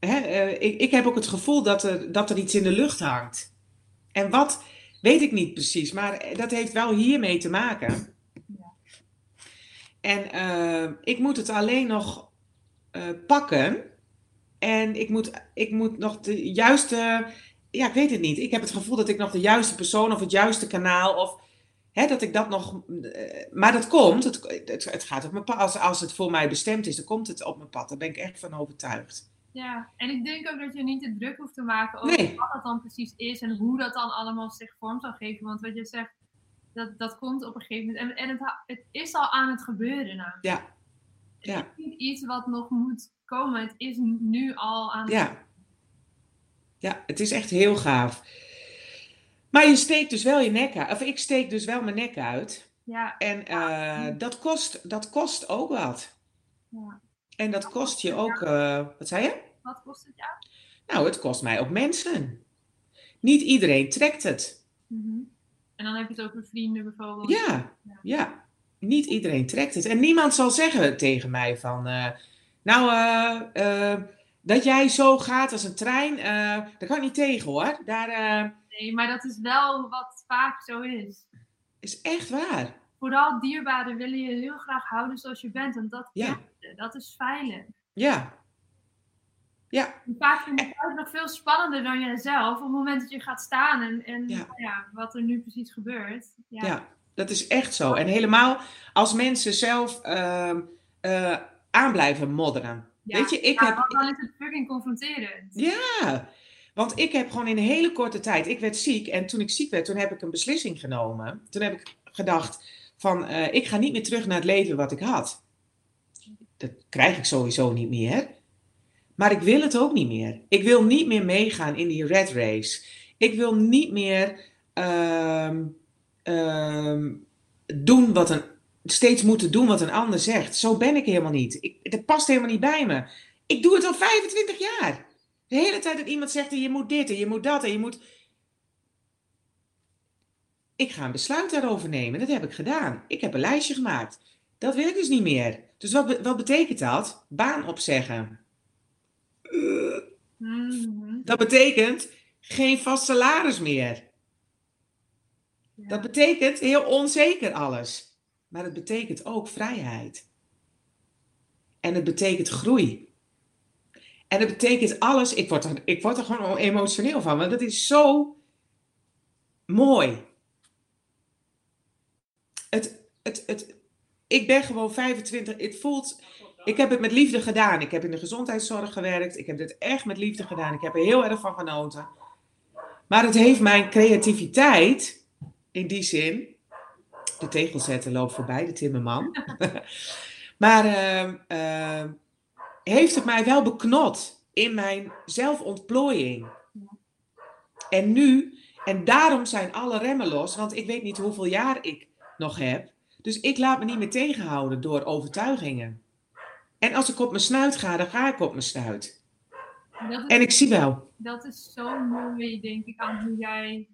hè, eh, ik, ik heb ook het gevoel dat er, dat er iets in de lucht hangt. En wat, weet ik niet precies, maar dat heeft wel hiermee te maken. Ja. En ik moet het alleen nog pakken. En ik moet, ik moet nog de juiste, ja, ik weet het niet. Ik heb het gevoel dat ik nog de juiste persoon of het juiste kanaal of hè, dat ik dat nog. eh, maar dat komt. Het, het, het gaat op mijn pad. Als, als het voor mij bestemd is, dan komt het op mijn pad. Daar ben ik echt van overtuigd. Ja, en ik denk ook dat je niet te druk hoeft te maken over Nee. wat dat dan precies is en hoe dat dan allemaal zich vorm zal geven. Want wat je zegt, dat, dat komt op een gegeven moment. En, en het, is al aan het gebeuren nou. Ja. Ja. Het is niet iets wat nog moet komen. Het is nu al aan het Ja. Ja, het is echt heel gaaf. Maar je steekt dus wel je nek uit. Of ik steek dus wel mijn nek uit. Ja, En eh, dat, kost, dat kost ook wat. ja. En dat kost je ook. eh, wat zei je? Wat kost het jou? Nou, het kost mij ook mensen. Niet iedereen trekt het. Mhm. En dan heb je het over vrienden bijvoorbeeld. Ja, ja. Niet iedereen trekt het. En niemand zal zeggen tegen mij van... eh, nou, eh, dat jij zo gaat als een trein, daar kan ik niet tegen hoor. Daar Nee, maar dat is wel wat vaak zo is. is echt waar. Vooral dierbaren willen je heel graag houden zoals je bent. En dat, Ja. je, dat is veilig. Ja. Ja, Vaak vind ik het ook nog veel spannender dan jijzelf. Op het moment dat je gaat staan en, en Ja. nou ja, wat er nu precies gebeurt. Ja, ja, dat is echt zo. En helemaal als mensen zelf ehm, eh, aan blijven modderen. Ja. Weet je, ik Ja, heb... dan is het fucking confronterend. Ja, want ik heb gewoon in een hele korte tijd, ik werd ziek en toen ik ziek werd, toen heb ik een beslissing genomen. Toen heb ik gedacht van, eh, ik ga niet meer terug naar het leven wat ik had. Dat krijg ik sowieso niet meer. Maar ik wil het ook niet meer. Ik wil niet meer meegaan in die red race. Ik wil niet meer ehm, ehm, doen wat een, steeds moeten doen wat een ander zegt. Zo ben ik helemaal niet. Ik, dat past helemaal niet bij me. Ik doe het al 25 jaar. De hele tijd dat iemand zegt, je moet dit en je moet dat en je moet... ik ga een besluit daarover nemen. Dat heb ik gedaan. Ik heb een lijstje gemaakt. Dat wil ik dus niet meer. Dus wat, wat betekent dat? Baan opzeggen. Mhm. Dat betekent geen vast salaris meer. Dat betekent heel onzeker alles. Maar het betekent ook vrijheid. En het betekent groei. En het betekent alles. Ik word er, ik word er gewoon emotioneel van, want dat is zo mooi. Het, het, het, ik ben gewoon 25. Het voelt. Ik heb het met liefde gedaan. Ik heb in de gezondheidszorg gewerkt. Ik heb dit echt met liefde gedaan. Ik heb er heel erg van genoten. Maar het heeft mijn creativiteit, in die zin. De tegelzetter loopt voorbij, de timmerman. maar ehm, ehm, heeft het mij wel beknot in mijn zelfontplooiing. En nu, en daarom zijn alle remmen los, want ik weet niet hoeveel jaar ik nog heb. Dus ik laat me niet meer tegenhouden door overtuigingen. En als ik op mijn snuit ga, dan ga ik op mijn snuit. Is En ik zie wel. dat is zo mooi, denk ik, aan hoe jij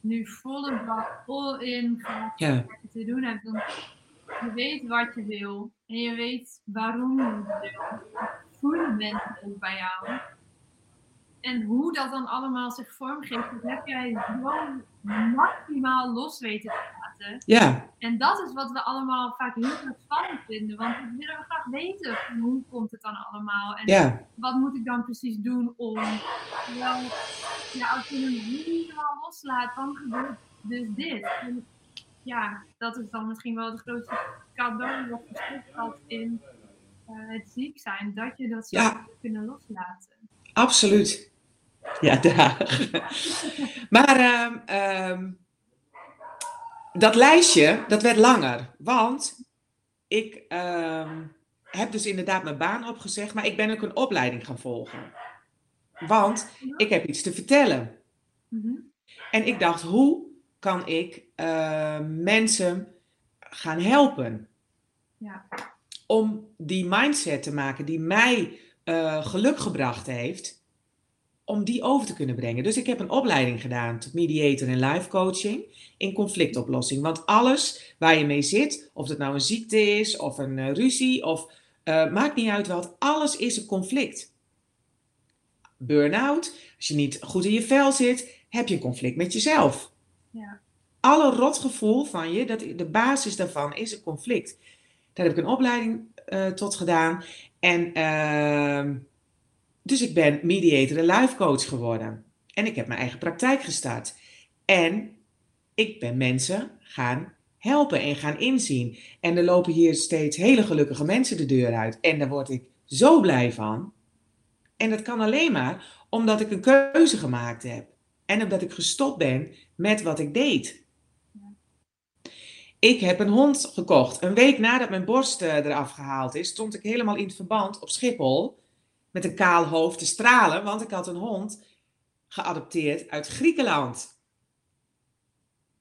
nu volle bak all in gaat wat te doen hebt. Je weet wat je wil en je weet waarom je het wil. Voelen mensen ook bij jou. En hoe dat dan allemaal zich vormgeeft, dat heb jij zo maximaal los weten te laten. ja, En dat is wat we allemaal vaak heel erg spannend vinden. Want we willen we graag weten hoe komt het dan allemaal. En ja, wat moet ik dan precies doen om. Ja, als je hem helemaal loslaat, dan gebeurt dus dit. En ja, dat is dan misschien wel het grootste cadeau wat verstopt had in eh, het ziek zijn. Dat je dat zo Ja. hebt kunnen loslaten. absoluut. Ja, daar. Maar ehm, ehm, dat lijstje, dat werd langer. Want ik ehm, heb dus inderdaad mijn baan opgezegd, maar ik ben ook een opleiding gaan volgen. Want ik heb iets te vertellen. Mhm. En ik dacht, hoe kan ik eh, mensen gaan helpen? Ja. Om die mindset te maken die mij eh, geluk gebracht heeft, om die over te kunnen brengen. Dus ik heb een opleiding gedaan tot mediator en life coaching in conflictoplossing. Want alles waar je mee zit, of het nou een ziekte is of een eh, ruzie, of maakt niet uit wat, alles is een conflict. Burn-out, als je niet goed in je vel zit, heb je een conflict met jezelf. Ja. Alle rotgevoel van je, dat, de basis daarvan is een conflict. Daar heb ik een opleiding eh, tot gedaan. En ehm, dus ik ben mediator en life coach geworden. En ik heb mijn eigen praktijk gestart. En ik ben mensen gaan helpen en gaan inzien. En er lopen hier steeds hele gelukkige mensen de deur uit. En daar word ik zo blij van. En dat kan alleen maar omdat ik een keuze gemaakt heb. En omdat ik gestopt ben met wat ik deed. Ik heb een hond gekocht. Een week nadat mijn borst eh, eraf gehaald is, stond ik helemaal in het verband op Schiphol. Met een kaal hoofd te stralen, want ik had een hond geadopteerd uit Griekenland.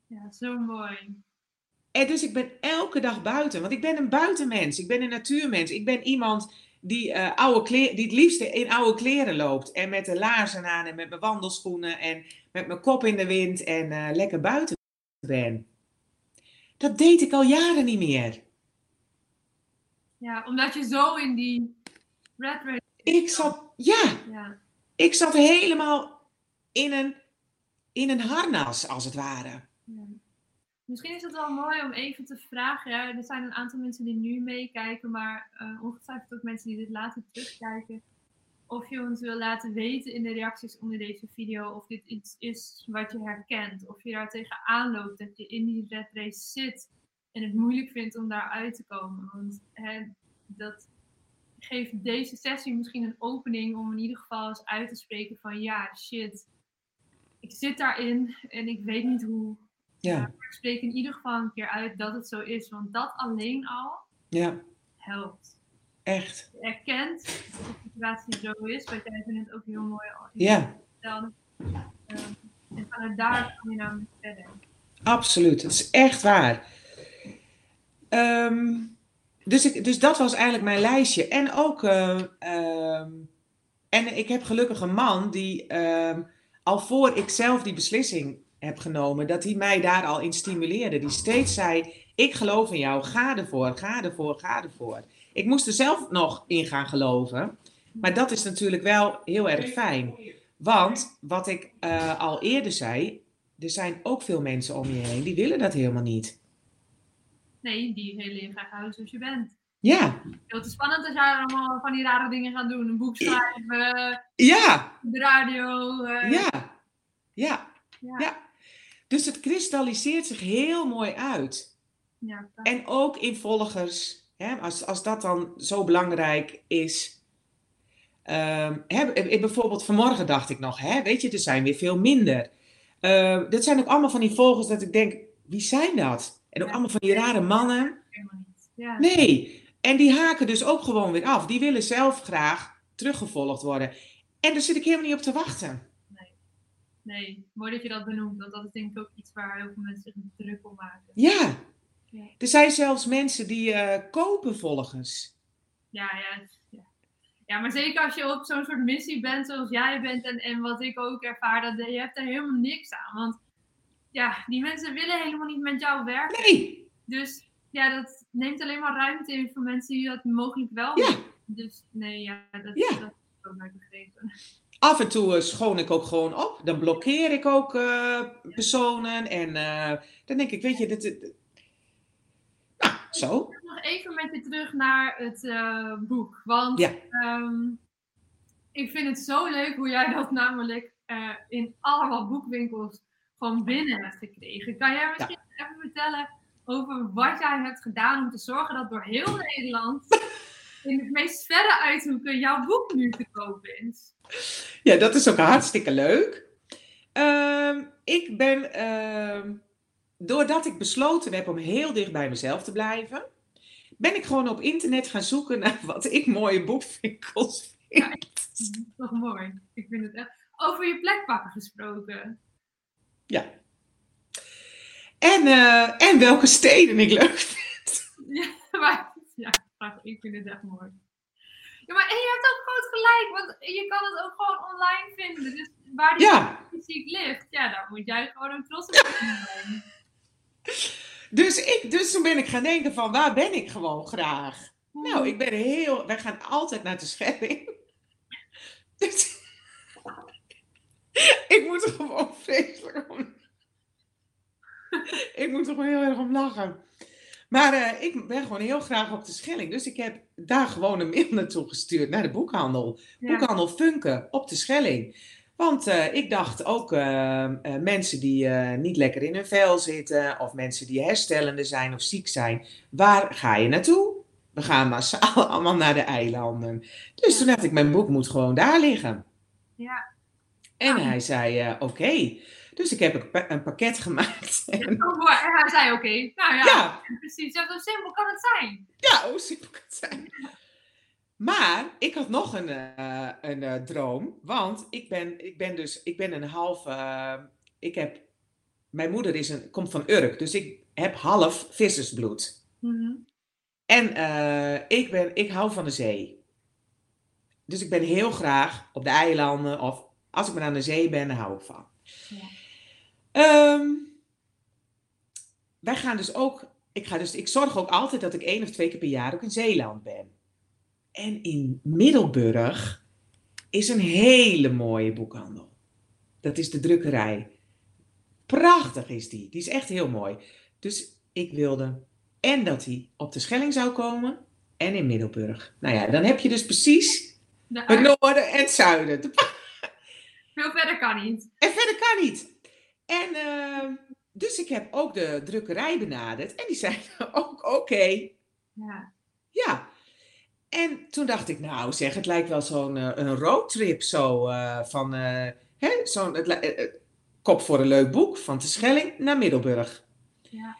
ja, zo mooi. En dus ik ben elke dag buiten, want ik ben een buitenmens. Ik ben een natuurmens. Ik ben iemand die, eh, oude kleer, die het liefste in oude kleren loopt. En met de laarzen aan en met mijn wandelschoenen en met mijn kop in de wind en eh, lekker buiten ben. Dat deed ik al jaren niet meer. Ja, omdat je zo in die red race. Ik zat, ja, Ja. ik zat helemaal in een, in een harnas, als het ware. Ja. Misschien is het wel mooi om even te vragen. Er zijn een aantal mensen die nu meekijken, maar eh, ongetwijfeld ook mensen die dit later terugkijken. Of je ons wil laten weten in de reacties onder deze video of dit iets is wat je herkent. Of je daar tegenaan loopt, dat je in die red race zit en het moeilijk vindt om daar uit te komen. Want hè, dat geeft deze sessie misschien een opening om in ieder geval eens uit te spreken van ja, shit. Ik zit daarin en ik weet niet hoe. Ja, Maar ik spreek in ieder geval een keer uit dat het zo is. Want dat alleen al ja, helpt. echt. Je erkent situatie zo is, wat jij net ook heel mooi Ja, vertelde. Ehm, en vanuit daar kom je namelijk verder. absoluut. Dat is echt waar. Ehm, dus, ik, dus dat was eigenlijk mijn lijstje. En ook, eh, ehm, en ik heb gelukkig een man die, al voor ik zelf die beslissing heb genomen, dat hij mij daar al in stimuleerde. Die steeds zei, ik geloof in jou, ga ervoor, ga ervoor, ga ervoor. Ik moest er zelf nog in gaan geloven. Maar dat is natuurlijk wel heel erg fijn. Want wat ik uh, al eerder zei, er zijn ook veel mensen om je heen die willen dat helemaal niet. Nee, die willen je graag houden zoals je bent. Ja. Heel te spannend als jij allemaal van die rare dingen gaat doen. Een boek schrijven. Ja. De radio. Uh... Ja. ja. Ja. Ja. Dus het kristalliseert zich heel mooi uit. Ja, en ook in volgers. Hè, als, als dat dan zo belangrijk is. Um, hè, bijvoorbeeld vanmorgen dacht ik nog, hè, weet je, er zijn weer veel minder. Uh, dat zijn ook allemaal van die volgers dat ik denk, wie zijn dat? En ook allemaal van die rare mannen. Ja. Nee, en die haken dus ook gewoon weer af. Die willen zelf graag teruggevolgd worden. En daar zit ik helemaal niet op te wachten. Nee, nee. mooi dat je dat benoemt. Want dat is denk ik ook iets waar heel veel mensen zich druk om maken. Ja. ja. Er zijn zelfs mensen die uh, kopen volgers. Ja, ja, ja. Maar zeker als je op zo'n soort missie bent zoals jij bent en, en wat ik ook ervaar, dat je hebt er helemaal niks aan. Want ja, die mensen willen helemaal niet met jou werken. Nee. Dus ja, dat neemt alleen maar ruimte in voor mensen die dat mogelijk wel ja. Dus nee, ja, dat, ja. dat is ook begrepen. Af en toe uh, schoon ik ook gewoon op. Dan blokkeer ik ook uh, personen. En uh, dan denk ik, weet je, dit, dit, nou, zo. Nog even met je terug naar het boek. Want ja. um, ik vind het zo leuk hoe jij dat namelijk in allemaal boekwinkels van binnen hebt gekregen. Kan jij misschien ja. even vertellen over wat jij hebt gedaan om te zorgen dat door heel Nederland in het meest verre uithoeken jouw boek nu te koop is. Ja, dat is ook hartstikke leuk. Uh, ik ben, uh, doordat ik besloten heb om heel dicht bij mezelf te blijven, ben ik gewoon op internet gaan zoeken naar wat ik mooie boekwinkels vind. Ja, toch mooi. Ik vind het echt. Over je plekpakken gesproken. Ja, en, uh, en welke steden ik leuk vind. Ja, maar, ja, ik vind het echt mooi. Ja, maar en je hebt ook groot gelijk, want je kan het ook gewoon online vinden. Dus waar die ja. fysiek ligt, ja, daar moet jij gewoon een trots op zijn. Dus, ik, dus toen ben ik gaan denken van, waar ben ik gewoon graag? Hmm. Nou, ik ben heel... Wij gaan altijd naar de Schelling. Dus, ik moet er gewoon vreselijk om ik moet er gewoon heel erg om lachen. Maar uh, ik ben gewoon heel graag op de Schelling. Dus ik heb daar gewoon een mail naartoe gestuurd naar de boekhandel. Ja. Boekhandel Funke op de Schelling. Want uh, ik dacht ook uh, mensen die niet lekker in hun vel zitten, of mensen die herstellende zijn of ziek zijn, waar ga je naartoe? We gaan massaal allemaal naar de eilanden. Dus ja. toen dacht ik, mijn boek moet gewoon daar liggen. Ja. En hij zei, oké. Okay. Dus ik heb een pakket gemaakt. En... Hij zei oké. Okay. Nou ja, ja, precies. Zo simpel kan het zijn. Ja, hoe simpel kan het zijn. Maar ik had nog een, uh, een uh, droom. Want ik ben, ik ben dus ik ben een half. Uh, ik heb, mijn moeder is een, komt van Urk. Dus ik heb half vissersbloed. Mm -hmm. En ik, ben, ik hou van de zee. Dus ik ben heel graag op de eilanden. Of als ik maar aan de zee ben, dan hou ik van. Ja. Um, wij gaan dus ook, ik, ga dus, ik zorg ook altijd dat ik één of twee keer per jaar ook in Zeeland ben. En in Middelburg is een hele mooie boekhandel. Dat is de drukkerij. Prachtig is die. Die is echt heel mooi. Dus ik wilde en dat hij op de Schelling zou komen en in Middelburg. Nou ja, dan heb je dus precies het noorden en het zuiden. Veel verder kan niet. En verder kan niet. En uh, dus ik heb ook de drukkerij benaderd. En die zeiden ook oké. Okay. Ja. Ja. En toen dacht ik, nou zeg, het lijkt wel zo'n uh, een roadtrip zo uh, van, uh, zo'n kop voor een leuk boek, van de Schelling naar Middelburg. Ja.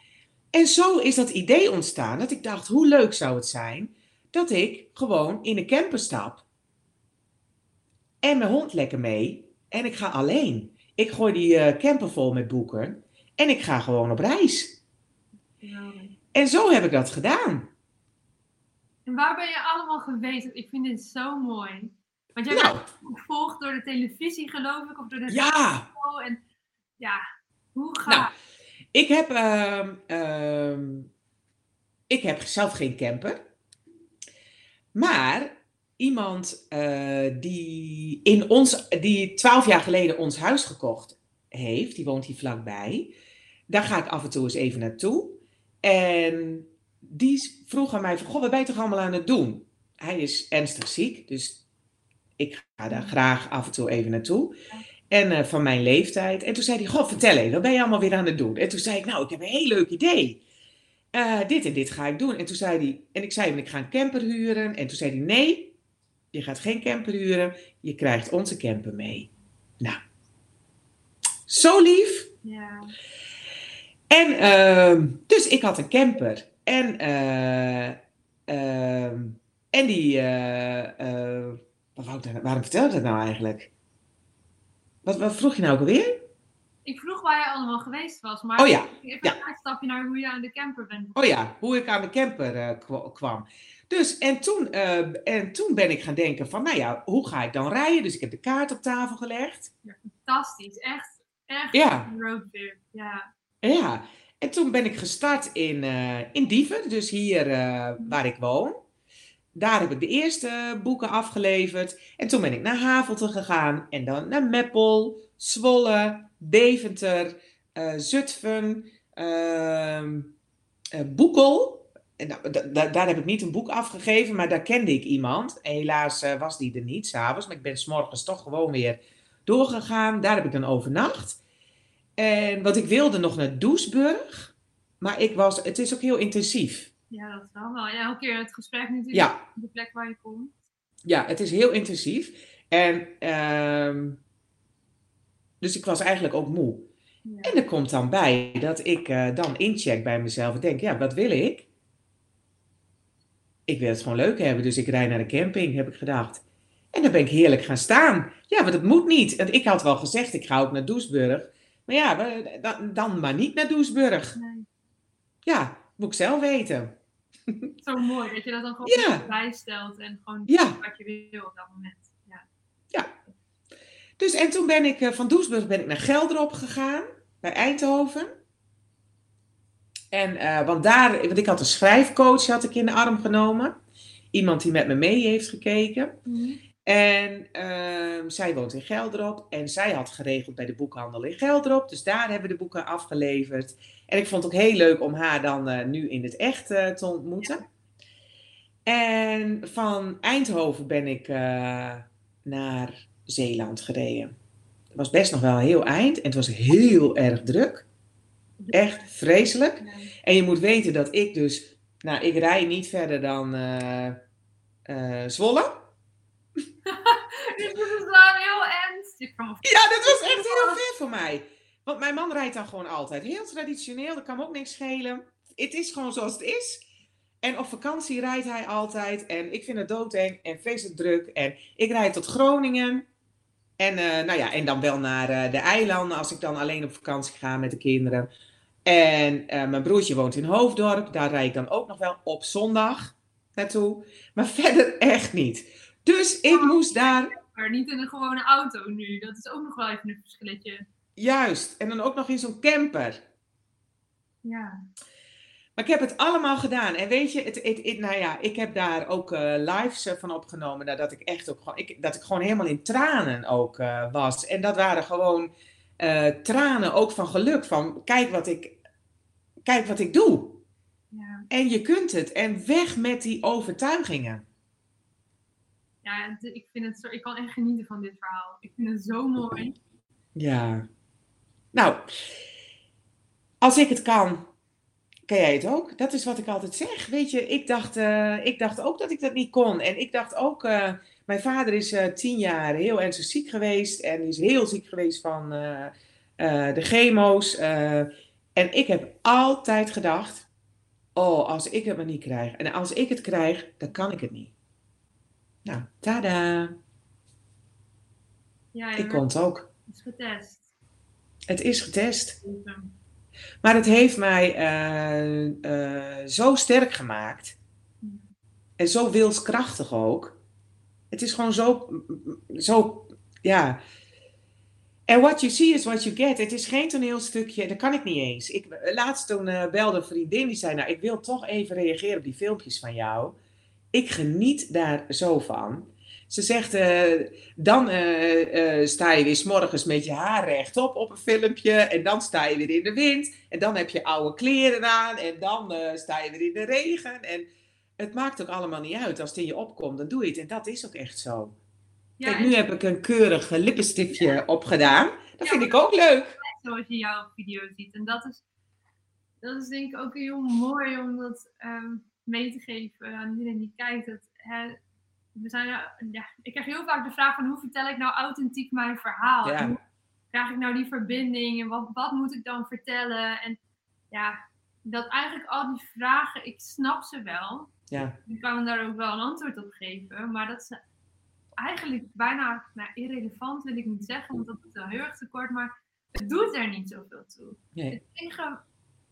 En zo is dat idee ontstaan, dat ik dacht, hoe leuk zou het zijn dat ik gewoon in een camper stap en mijn hond lekker mee en ik ga alleen. Ik gooi die camper vol met boeken en ik ga gewoon op reis. Ja. En zo heb ik dat gedaan. En waar ben je allemaal geweest? Ik vind dit zo mooi. Want jij nou. bent gevolgd door de televisie, geloof ik, of door de Ja. En ja, Hoe gaat Nou, ik heb, ehm, ehm, ik heb zelf geen camper. Maar iemand eh, die, in ons, die 12 jaar geleden ons huis gekocht heeft, die woont hier vlakbij. Daar ga ik af en toe eens even naartoe. En die vroeg aan mij van, goh, wat ben je toch allemaal aan het doen? Hij is ernstig ziek, dus ik ga daar graag af en toe even naartoe. En eh, van mijn leeftijd. En toen zei hij, goh, vertel even, wat ben je allemaal weer aan het doen? En toen zei ik, nou, ik heb een heel leuk idee. Eh, dit en dit ga ik doen. En toen zei hij, en ik zei hem, ik ga een camper huren. En toen zei hij, nee, je gaat geen camper huren. Je krijgt onze camper mee. Nou, zo lief. Ja. En ehm, dus ik had een camper. En, eh, ehm, en die, eh, eh, daar- waarom vertelde ik dat nou eigenlijk? Wat, wat vroeg je nou ook alweer? Ik vroeg waar je allemaal geweest was, maar Oh ja, even ja. een uitstapje naar hoe je aan de camper bent. Oh ja, hoe ik aan de camper kwa- kwam. Dus, en toen, eh, en toen ben ik gaan denken van, nou ja, hoe ga ik dan rijden? Dus ik heb de kaart op tafel gelegd. Fantastisch, echt, echt Ja. een roadtrip. Ja. Ja, en toen ben ik gestart in, eh, in Diever, dus hier eh, waar ik woon. Daar heb ik de eerste boeken afgeleverd. En toen ben ik naar Havelte gegaan. En dan naar Meppel, Zwolle, Deventer, eh, Zutphen, ehm, eh, Boekel. Da- daar heb ik niet een boek afgegeven, maar daar kende ik iemand. Helaas was die er niet s'avonds, maar ik ben s'morgens toch gewoon weer doorgegaan. Daar heb ik dan overnacht. En wat ik wilde nog naar Doesburg, maar ik was, het is ook heel intensief. ja, dat wel wel. Ja, elke keer het gesprek natuurlijk, Ja, de plek waar je komt. ja, het is heel intensief. En ehm, dus ik was eigenlijk ook moe. Ja. En er komt dan bij dat ik eh, dan incheck bij mezelf en denk, ja, wat wil ik? Ik wil het gewoon leuk hebben, dus ik rijd naar de camping, heb ik gedacht. En dan ben ik heerlijk gaan staan. Ja, want het moet niet. En ik had wel gezegd, ik ga ook naar Doesburg. Maar ja, we- dan, dan maar niet naar Doesburg. Nee. Ja, moet ik zelf weten. Zo mooi dat je dat dan gewoon Ja. bijstelt en gewoon Ja. doet wat je wil op dat moment. Ja. Dus en toen ben ik eh, van Doesburg ben ik naar Gelderop gegaan, bij Eindhoven. En, eh, want daar, want ik had een schrijfcoach had ik in de arm genomen. Iemand die met me mee heeft gekeken. En ehm, zij woont in Gelderop. En zij had geregeld bij de boekhandel in Gelderop. Dus daar hebben we de boeken afgeleverd. En ik vond het ook heel leuk om haar dan eh, nu in het echt eh, te ontmoeten. En van Eindhoven ben ik eh, naar Zeeland gereden. Het was best nog wel heel eind. En het was heel erg druk. Echt vreselijk. En je moet weten dat ik dus... Nou, ik rij niet verder dan eh, Dit is wel heel ernst. Ik kan me Ja, dat was echt heel ver voor mij. Want mijn man rijdt dan gewoon altijd. Heel traditioneel, dat kan me ook niks schelen. Het is gewoon zoals het is. En op vakantie rijdt hij altijd. En ik vind het doodeng en vreselijk druk. En ik rijd tot Groningen. En, eh, nou ja, en dan wel naar eh, de eilanden als ik dan alleen op vakantie ga met de kinderen. En eh, mijn broertje woont in Hoofddorp. Daar rijd ik dan ook nog wel op zondag naartoe. Maar verder echt niet. Dus ik moest daar maar niet in een gewone auto nu. Dat is ook nog wel even een verschilletje. Juist, en dan ook nog in zo'n camper. Ja. Maar ik heb het allemaal gedaan. En weet je, het, het, het- nou ja, ik heb daar ook eh, lives eh, van opgenomen. Nadat ik echt ook gewoon, ik, dat ik gewoon helemaal in tranen ook eh, was. En dat waren gewoon tranen ook van geluk. Van kijk wat ik, kijk wat ik doe. Ja. En je kunt het. En weg met die overtuigingen. Ja, ik vind het zo, ik kan echt genieten van dit verhaal. Ik vind het zo mooi. Ja. Nou, als ik het kan, kan jij het ook. Dat is wat ik altijd zeg. Weet je, ik dacht, eh, ik dacht ook dat ik dat niet kon. En ik dacht ook, eh, mijn vader is eh, tien jaar heel ernstig ziek geweest. En is heel ziek geweest van de chemo's. en ik heb altijd gedacht, oh, als ik het maar niet krijg. En als ik het krijg, dan kan ik het niet. Nou, tada. Ja, Ik kon het ook. is getest. Het is getest. Maar het heeft mij eh, eh, zo sterk gemaakt. En zo wilskrachtig ook. Het is gewoon zo, zo ja. En what you see is what you get. Het is geen toneelstukje, dat kan ik niet eens. Ik, laatst toen uh, belde een vriendin die zei, nou ik wil toch even reageren op die filmpjes van jou. Ik geniet daar zo van. Ze zegt, uh, dan uh, sta je weer s morgens met je haar rechtop op een filmpje. En dan sta je weer in de wind. En dan heb je oude kleren aan. En dan sta je weer in de regen. En het maakt ook allemaal niet uit. Als het in je opkomt, dan doe je het. En dat is ook echt zo. Ja, Kijk, nu heb ik een keurig lippenstiftje opgedaan. Dat vind ik ook leuk. Zoals je jouw video ziet. En dat is, dat is denk ik ook heel mooi om dat um, mee te geven aan iedereen die kijkt. Dat, hè, we zijn, ja, ik krijg heel vaak de vraag van hoe vertel ik nou authentiek mijn verhaal? Ja. Hoe krijg ik nou die verbinding? En wat, wat moet ik dan vertellen? En ja, dat eigenlijk al die vragen, ik snap ze wel. Ja. Ik kan daar ook wel een antwoord op geven. Maar dat ze eigenlijk bijna nou, irrelevant wil ik niet zeggen, want dat is wel heel erg tekort. Maar het doet er niet zoveel toe. Nee. Het enige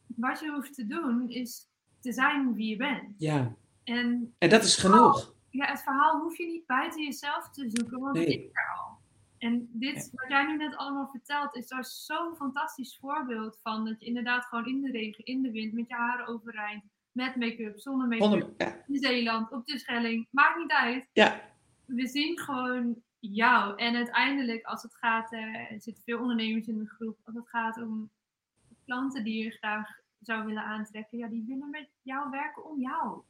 wat je hoeft te doen is te zijn wie je bent. Ja. En, en dat is genoeg ja, het verhaal hoef je niet buiten jezelf te zoeken, want het is er al. En dit, wat jij nu net allemaal vertelt, is daar zo'n fantastisch voorbeeld van. Dat je inderdaad gewoon in de regen, in de wind, met je haren overeind, met make-up, zonder make-up, in Zeeland, op de Schelling, maakt niet uit. Ja. We zien gewoon jou. En uiteindelijk, als het gaat, uh, er zitten veel ondernemers in de groep, als het gaat om klanten die je graag zou willen aantrekken, ja, die willen met jou werken om jou.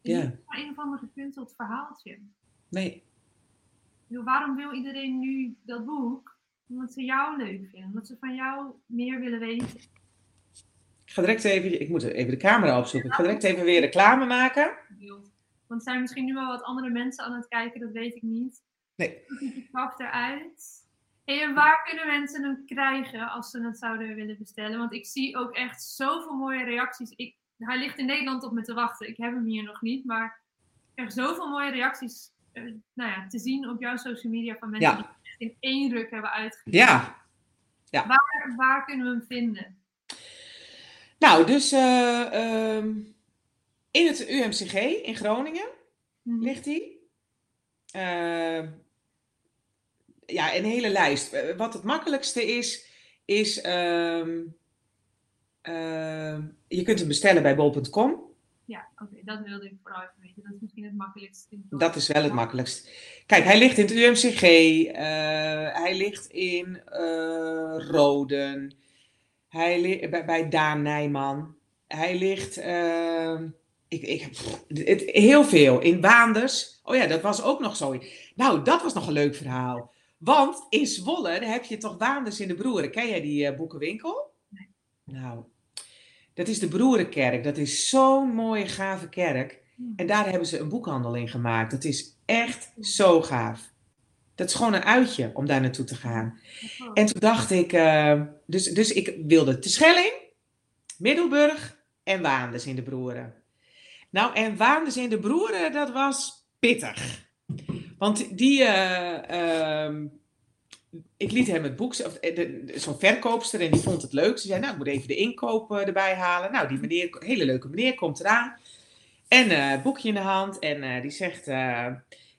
Ja. Niet een of ander gepunteld verhaaltje. Nee. waarom wil iedereen nu dat boek? Omdat ze jou leuk vinden. Omdat ze van jou meer willen weten. Ik ga direct even, ik moet even de camera opzoeken. Ik ga direct even weer reclame maken. Want er zijn misschien nu wel wat andere mensen aan het kijken, dat weet ik niet. Nee. Het pakt eruit. Hey, en waar kunnen mensen hem krijgen als ze het zouden willen bestellen? Want ik zie ook echt zoveel mooie reacties. Ik, hij ligt in Nederland op me te wachten. Ik heb hem hier nog niet, maar ik krijg zoveel mooie reacties uh, nou ja, te zien op jouw social media van mensen die het in één ruk hebben uitgegeven. Ja. ja. Waar, waar kunnen we hem vinden? Nou, dus uh, um, in het UMCG in Groningen -hmm. ligt hij. Uh, ja, een hele lijst. Wat het makkelijkste is, is um, Ehm, je kunt hem bestellen bij bol.com. Ja, oké, dat wilde ik vooral even weten. Dat is misschien het makkelijkste. Dat is wel het makkelijkst. Kijk, hij ligt in het UMCG, uh, eh, hij ligt in uh, Roden, hij ligt bij, bij, Daan Nijman, hij ligt uh, ik, ik, het, heel veel in Waanders. Oh ja, dat was ook nog zo. Nou, dat was nog een leuk verhaal. Want in Zwolle heb je toch Waanders in de Broeren. Ken jij die uh, boekenwinkel? Nee. Nou, dat is de Broerenkerk. Dat is zo'n mooie, gave kerk. En daar hebben ze een boekhandel in gemaakt. Dat is echt zo gaaf. Dat is gewoon een uitje om daar naartoe te gaan. En toen dacht ik, uh, dus, dus ik wilde de Schelling, Middelburg en Waanders in de Broeren. Nou, en Waanders in de Broeren, dat was pittig. Want die, uh, ik liet hem het boek, eh, zo'n verkoopster, en die vond het leuk. Ze zei, nou, ik moet even de inkoop eh, erbij halen. Nou, die meneer, hele leuke meneer, komt eraan. En uh, boekje in de hand. En die zegt,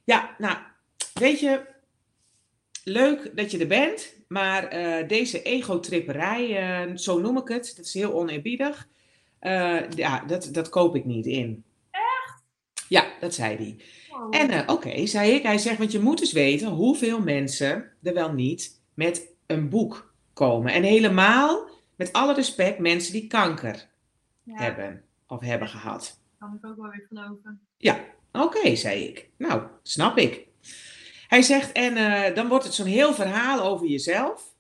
ja, nou, weet je, leuk dat je er bent. Maar deze egotripperij, zo noem ik het, dat is heel oneerbiedig. ja, dat, dat koop ik niet in. Echt? Ja, dat zei hij. En uh, oké, zei ik. Hij zegt, want je moet dus weten hoeveel mensen er wel niet met een boek komen. En helemaal, met alle respect, mensen die kanker hebben of hebben gehad. Kan ik ook wel weer geloven. Ja, oké, zei ik. Nou, snap ik. Hij zegt, en uh, dan wordt het zo'n heel verhaal over jezelf.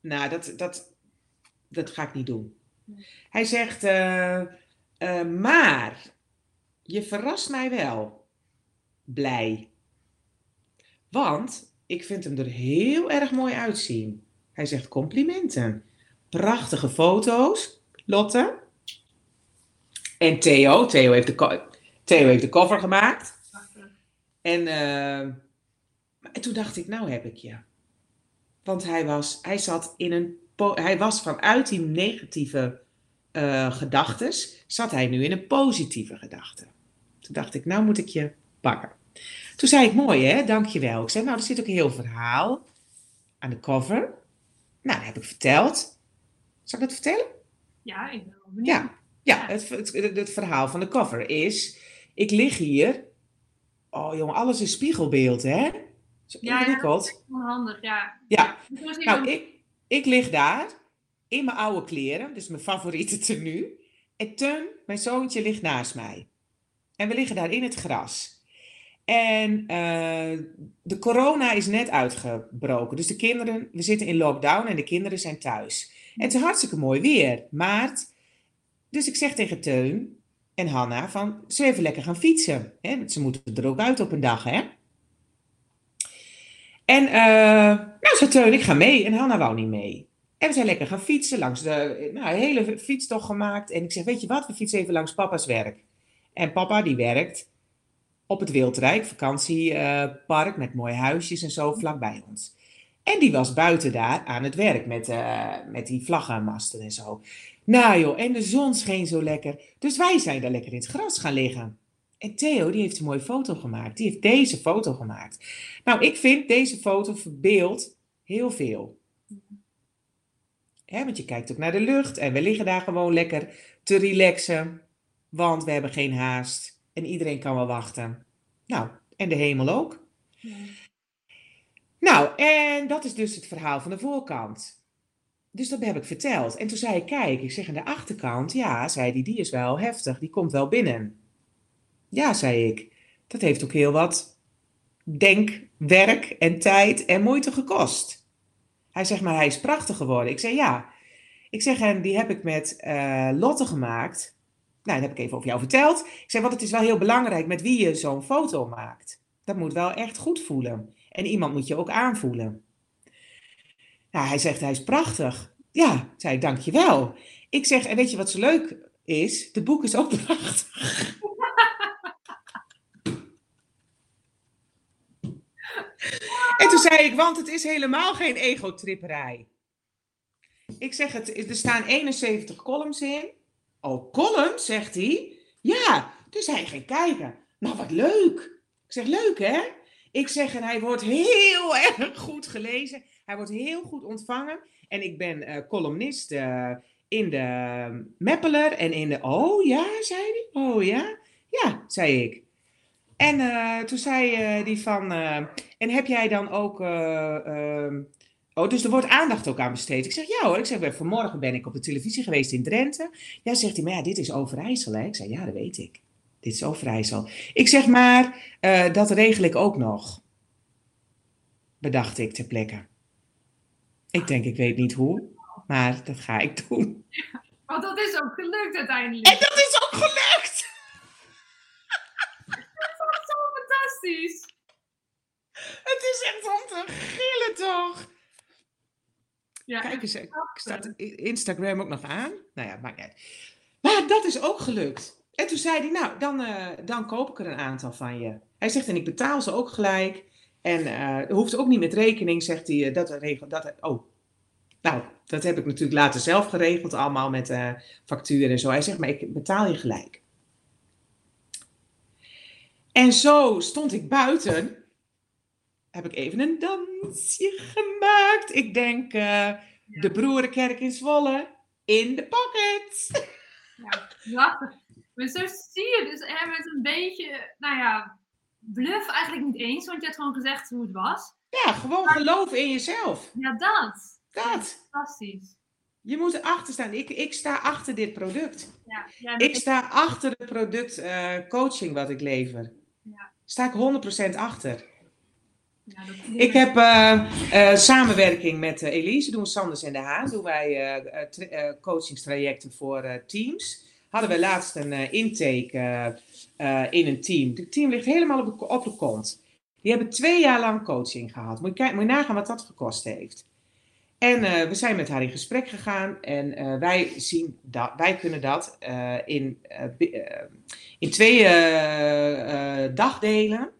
Nou, dat, dat, dat ga ik niet doen. Hij zegt, uh, maar je verrast mij wel blij. Want ik vind hem er heel erg mooi uitzien. Hij zegt complimenten. Prachtige foto's, Lotte. En Theo. Theo heeft de, Theo heeft de cover gemaakt. En, en toen dacht ik, nou heb ik je. Want hij was, hij zat in een, hij was vanuit die negatieve uh, gedachtes, zat hij nu in een positieve gedachte. Toen dacht ik, nou moet ik je Toen zei ik, mooi hè, dankjewel. Ik zei, nou, er zit ook een heel verhaal aan de cover. Nou, dat heb ik verteld. Zal ik dat vertellen? Ja, ik ben wel benieuwd. Ja, ja het, het, het verhaal van de cover is... Ik lig hier... Oh jongen, alles is spiegelbeeld, hè? Zo Ja, ja. Onhandig, ja. Ja, nou, ik, ik lig daar in mijn oude kleren, dus mijn favoriete tenue. En Teun, mijn zoontje, ligt naast mij. En we liggen daar in het gras. En eh, de corona is net uitgebroken. Dus de kinderen, we zitten in lockdown en de kinderen zijn thuis. En het is hartstikke mooi weer, maart. Dus ik zeg tegen Teun en Hanna van, ze even lekker gaan fietsen. Hè? Ze moeten er ook uit op een dag, hè? En eh, nou, zei Teun, ik ga mee. En Hanna wou niet mee. En we zijn lekker gaan fietsen, langs de nou, hele fietstocht gemaakt. En ik zeg, weet je wat, we fietsen even langs papa's werk. En papa die werkt op het Wildrijk, vakantiepark met mooie huisjes en zo vlakbij ons. En die was buiten daar aan het werk met, eh, met die vlaggenmasten en zo. Nou joh, en de zon scheen zo lekker. Dus wij zijn daar lekker in het gras gaan liggen. En Theo, die heeft een mooie foto gemaakt. Die heeft deze foto gemaakt. Nou, ik vind deze foto verbeeldt heel veel. Want je kijkt ook naar de lucht en we liggen daar gewoon lekker te relaxen. Want we hebben geen haast en iedereen kan wel wachten. Nou, en de hemel ook. Ja. Nou, en dat is dus het verhaal van de voorkant. Dus dat heb ik verteld. En toen zei ik, kijk, ik zeg aan de achterkant, ja, zei die, die is wel heftig, die komt wel binnen. Ja, zei ik, dat heeft ook heel wat denkwerk en tijd en moeite gekost. Hij zegt, maar hij is prachtig geworden. Ik zei, ja. Ik zeg, en die heb ik met eh, Lotte gemaakt. Nou, dat heb ik even over jou verteld. Ik zeg, want het is wel heel belangrijk met wie je zo'n foto maakt. Dat moet wel echt goed voelen. En iemand moet je ook aanvoelen. Nou, hij zegt, hij is prachtig. Ja, zei ik, dankjewel. Ik zeg, en weet je wat zo leuk is? De boek is ook prachtig. En toen zei ik, want het is helemaal geen egotripperij. Ik zeg het, er staan 71 columns in. Oh, columns, zegt hij. Ja, dus hij ging kijken. Nou, wat leuk. Ik zeg, leuk hè? Ik zeg, en hij wordt heel erg goed gelezen. Hij wordt heel goed ontvangen. En ik ben eh, columnist eh, in de Meppeler en in de... Oh ja, zei hij. Oh ja. Ja, zei ik. En eh, toen zei die van... en heb jij dan ook... oh, dus er wordt aandacht ook aan besteed. Ik zeg, ja hoor. Ik zeg, "ben- vanmorgen ben ik op de televisie geweest in Drenthe. Ja, zegt hij, maar ja, dit is Overijssel hè. Ik zei, ja, dat weet ik. Dit is Overijssel. Ik zeg, maar eh, dat regel ik ook nog. Bedacht ik ter plekke. Ik denk, ik weet niet hoe. Maar dat ga ik doen. Want dat is ook gelukt uiteindelijk. En dat is ook gelukt! Dat is zo fantastisch. Het is echt om te gillen toch? Ja, Kijk eens, ik staat Instagram ook nog aan. Nou ja, maakt niet uit. Maar dat is ook gelukt. En toen zei hij, nou, dan, eh, dan koop ik er een aantal van je. Hij zegt, en ik betaal ze ook gelijk. En er hoeft ook niet met rekening, zegt hij. eh, Dat regel, dat, oh, nou, dat heb ik natuurlijk later zelf geregeld, allemaal met factuur en zo. Hij zegt, maar ik betaal je gelijk. En zo stond ik buiten. Heb ik even een dansje gemaakt. Ik denk, eh, de Broerenkerk in Zwolle in de pocket. Ja, prachtig. Maar zo zie je dus hè, met een beetje, nou ja, bluff eigenlijk niet eens, want je hebt gewoon gezegd hoe het was. Ja, gewoon geloof in jezelf. Ja, dat. Dat. Fantastisch. Je moet erachter staan. Ik, ik sta achter dit product. Ja, ja, Ik sta achter het product eh, coaching wat ik lever. Ja. Sta ik 100% achter. Ik heb eh, eh, samenwerking met eh, Elise, doen Sanders en de Haan, doen wij tra- coachingstrajecten voor teams. Hadden we laatst een intake in een team. Het team ligt helemaal op de, op de kont. Die hebben twee jaar lang coaching gehad. Moet je, kijken, moet je nagaan wat dat gekost heeft. En we zijn met haar in gesprek gegaan en wij, zien dat, wij kunnen dat in, in twee dagdelen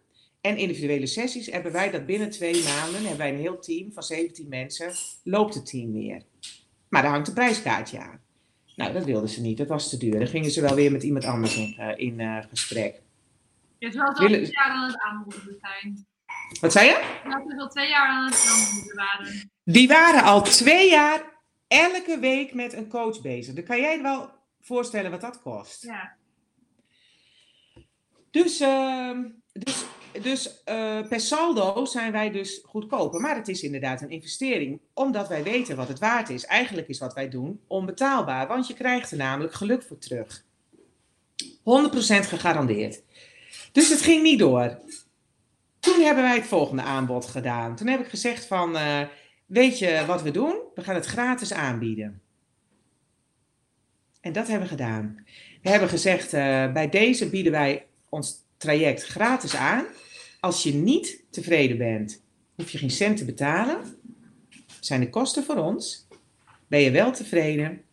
en individuele sessies hebben wij dat binnen twee maanden, hebben wij een heel team van 17 mensen, loopt het team weer. Maar daar hangt een prijskaartje aan. Nou, dat wilden ze niet, dat was te duur. Dan gingen ze wel weer met iemand anders in, eh, in eh, gesprek. Je wel willen- zo'n jaar aan het aanmoedigen zijn. Wat zei je? Dat we al twee jaar aan het aanbieden waren. Die waren al twee jaar elke week met een coach bezig. Dan kan jij je wel voorstellen wat dat kost. Ja. Dus, ehm, dus, dus eh, per saldo zijn wij dus goedkoper. Maar het is inderdaad een investering, omdat wij weten wat het waard is. Eigenlijk is wat wij doen onbetaalbaar, want je krijgt er namelijk geluk voor terug. 100% gegarandeerd. Dus het ging niet door. Toen hebben wij het volgende aanbod gedaan. Toen heb ik gezegd van, eh, weet je wat we doen? We gaan het gratis aanbieden. En dat hebben we gedaan. We hebben gezegd, eh, bij deze bieden wij ons traject gratis aan. Als je niet tevreden bent, hoef je geen cent te betalen. Zijn de kosten voor ons. Ben je wel tevreden,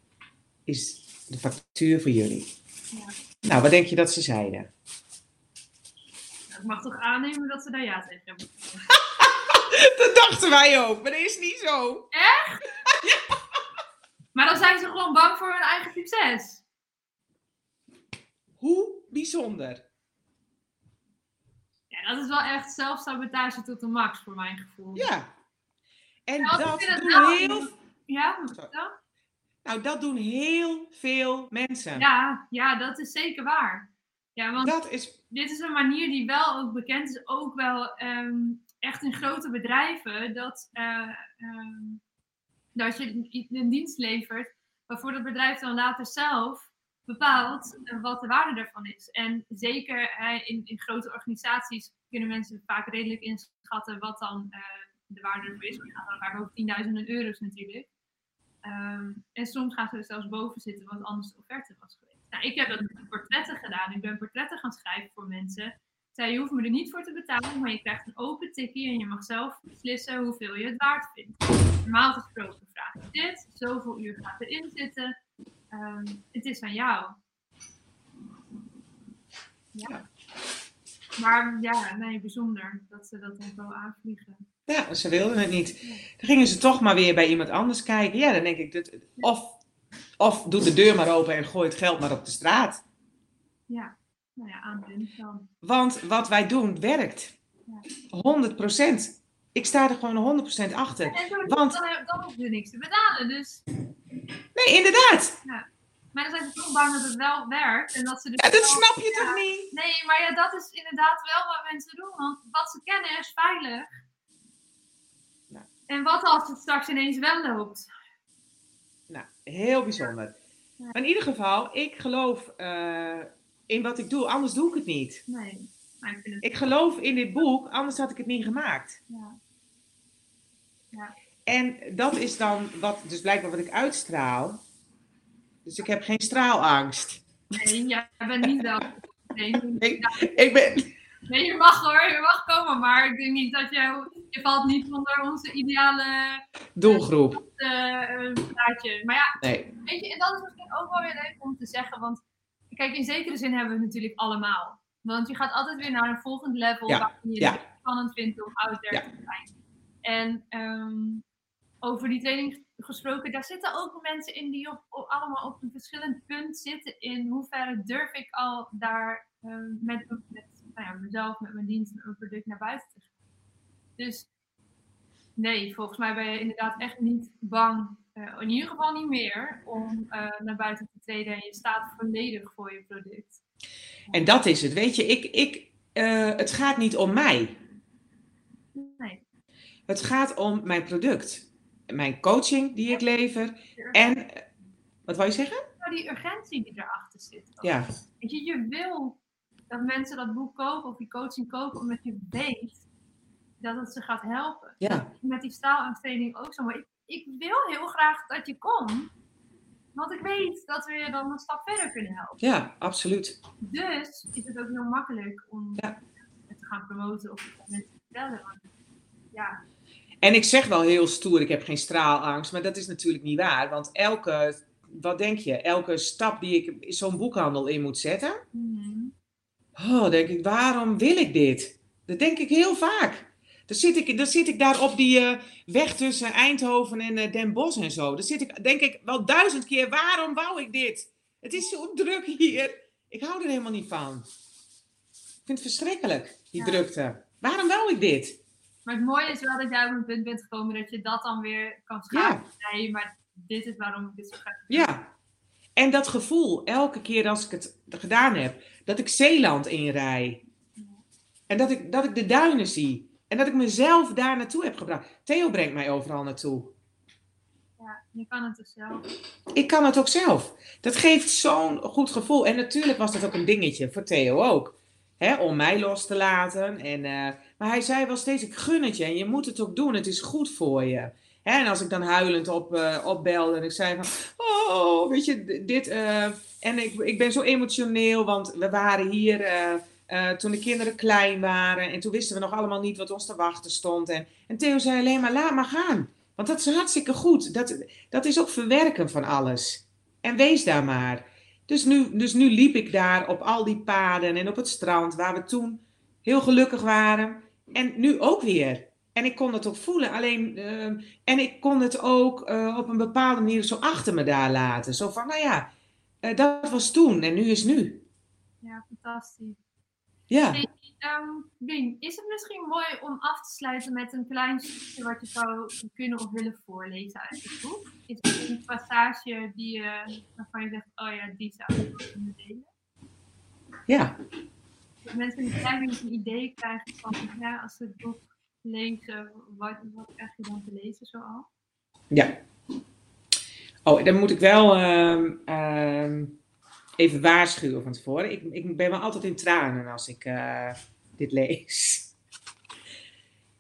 is de factuur voor jullie. Ja. Nou, wat denk je dat ze zeiden? Ik mag toch aannemen dat ze daar ja tegen hebben. Dat dachten wij ook, maar dat is niet zo. Maar dan zijn ze gewoon bang voor hun eigen succes. Hoe bijzonder. Ja, dat is wel echt zelfsabotage tot de max voor mijn gevoel. Ja. En ik dat doen heel, Ja? Nou, dat doen heel veel mensen. Ja, ja, dat is zeker waar. Ja, want Dat is, dit is een manier die wel ook bekend is, ook wel ehm, echt in grote bedrijven, dat, ehm, dat je een- een dienst levert waarvoor het bedrijf dan later zelf bepaalt wat de waarde ervan is. En zeker in, in grote organisaties kunnen mensen vaak redelijk inschatten wat dan eh, de waarde ervan is. Het gaat dan vaak over tienduizenden euro's natuurlijk. Ehm, en soms gaan ze er zelfs boven zitten wat anders de offerte was geweest. Nou, ik heb dat met portretten gedaan. Ik ben portretten gaan schrijven voor mensen. Zei, je hoeft me er niet voor te betalen, maar je krijgt een open tikkie en je mag zelf beslissen hoeveel je het waard vindt. Normaal gesproken vraag dit, zoveel uur gaat erin zitten. Ehm, het is aan jou. Ja. Maar ja, nee, bijzonder dat ze dat dan zo aanvliegen. ja, ze wilden het niet. Dan gingen ze toch maar weer bij iemand anders kijken. Ja, dan denk ik, dat, of, of doe de deur maar open en gooi het geld maar op de straat. Ja, nou ja, aan dan. Want wat wij doen werkt. 100%. Ik sta er gewoon 100% achter. En Want- dan, hoef je niks te betalen. Dus, Nee, inderdaad. maar dan zijn ze toch bang dat het wel werkt. En dat ze dus Ja, dat snap je ja. toch niet? Nee, maar ja, dat is inderdaad wel wat mensen doen. Want wat ze kennen is veilig. Ja. En wat als het straks ineens wel loopt? Nou, heel bijzonder. Ja. Maar in ieder geval, ik geloof eh, in wat ik doe, anders doe ik het niet. Nee, maar ik vind het... Ik geloof in dit boek, anders had ik het niet gemaakt. Ja. En dat is dan wat, dus blijkbaar wat ik uitstraal. Dus ik heb geen straalangst. Nee, jij bent niet wel. Nee, Ik, ik ben, nee, je mag hoor, je mag komen. Maar ik denk niet dat je... Je valt niet onder onze ideale doelgroep. eh, eh. Maar ja, Nee. Weet je, en dat is misschien ook wel weer leuk om te zeggen, want kijk, in zekere zin hebben we het natuurlijk allemaal. Want je gaat altijd weer naar een volgend level Ja, waarin je ja. het spannend vindt om out there Ja. te zijn. En ehm, over die training gesproken, daar zitten ook mensen in die op, op- allemaal op een verschillend punt zitten in hoeverre durf ik al daar ehm, met, met nou ja, mezelf, met mijn dienst, met mijn product naar buiten te gaan. Dus nee, volgens mij ben je inderdaad echt niet bang, eh, in ieder geval niet meer, om eh, naar buiten te treden en je staat volledig voor je product. En dat is het. Weet je, ik, ik, eh, het gaat niet om mij. Nee. Het gaat om mijn product. Mijn coaching die ik lever. En, eh, wat wou je zeggen? Die urgentie die erachter zit. ook. Ja, Weet je, je wil dat mensen dat boek kopen of die coaching kopen, omdat je weet dat het ze gaat helpen. ja, Met die staalangsttraining ook zo. Maar ik, ik wil heel graag dat je komt, want ik weet dat we je dan een stap verder kunnen helpen. ja, absoluut. Dus is het ook heel makkelijk om Ja. het te gaan promoten of mensen te vertellen. Ja, En ik zeg wel heel stoer, ik heb geen straalangst, maar dat is natuurlijk niet waar. Want elke, wat denk je, elke stap die ik zo'n boekhandel in moet zetten, Mhm. oh, denk ik, waarom wil ik dit? Dat denk ik heel vaak. Dan zit ik, dan zit ik daar op die eh, weg tussen Eindhoven en eh, Den Bosch en zo. Dan zit ik, denk ik, wel duizend keer, waarom wou ik dit? Het is zo druk hier. Ik hou er helemaal niet van. Ik vind het verschrikkelijk, die Ja. drukte. Waarom wou ik dit? Maar het mooie is wel dat jij op een punt bent gekomen dat je dat dan weer kan schaken. Nee, maar dit is waarom ik dit zo graag. Ja. En dat gevoel, elke keer als ik het gedaan heb, dat ik Zeeland inrij. En dat ik, dat ik de duinen zie. En dat ik mezelf daar naartoe heb gebracht. Theo brengt mij overal naartoe. Ja, je kan het dus zelf. Ik kan het ook zelf. Dat geeft zo'n goed gevoel. En natuurlijk was dat ook een dingetje voor Theo ook. Hè, om mij los te laten. En, eh, maar hij zei wel steeds, ik gun het je. En je moet het ook doen. Het is goed voor je. Hè, en als ik dan huilend op, eh, opbelde en ik zei van... Oh, weet je, dit... eh, en ik, ik ben zo emotioneel, want we waren hier... eh, toen de kinderen klein waren. En toen wisten we nog allemaal niet wat ons te wachten stond. En, en Theo zei alleen maar, laat maar gaan. Want dat is hartstikke goed. Dat, dat is ook verwerken van alles. En wees daar maar. Dus nu, dus nu liep ik daar op al die paden en op het strand, waar we toen heel gelukkig waren. En nu ook weer. En ik kon het ook voelen. Alleen, ehm, en ik kon het ook eh, op een bepaalde manier zo achter me daar laten. Zo van, nou ja, eh, dat was toen en nu is nu. Ja, fantastisch. Ja. Hey, ehm, Bien, is het misschien mooi om af te sluiten met een klein stukje wat je zou kunnen of willen voorlezen uit het boek? Is er een passage die, je waarvan je zegt, oh ja, die zou ik wel kunnen delen? Ja. Dat mensen een klein beetje een idee krijgen van, ja, als ze het boek lezen, wat, wat krijg je dan te lezen zoal? Ja. Oh, dan moet ik wel ehm, ehm, even waarschuwen van tevoren. Ik, ik ben wel altijd in tranen als ik eh, dit lees.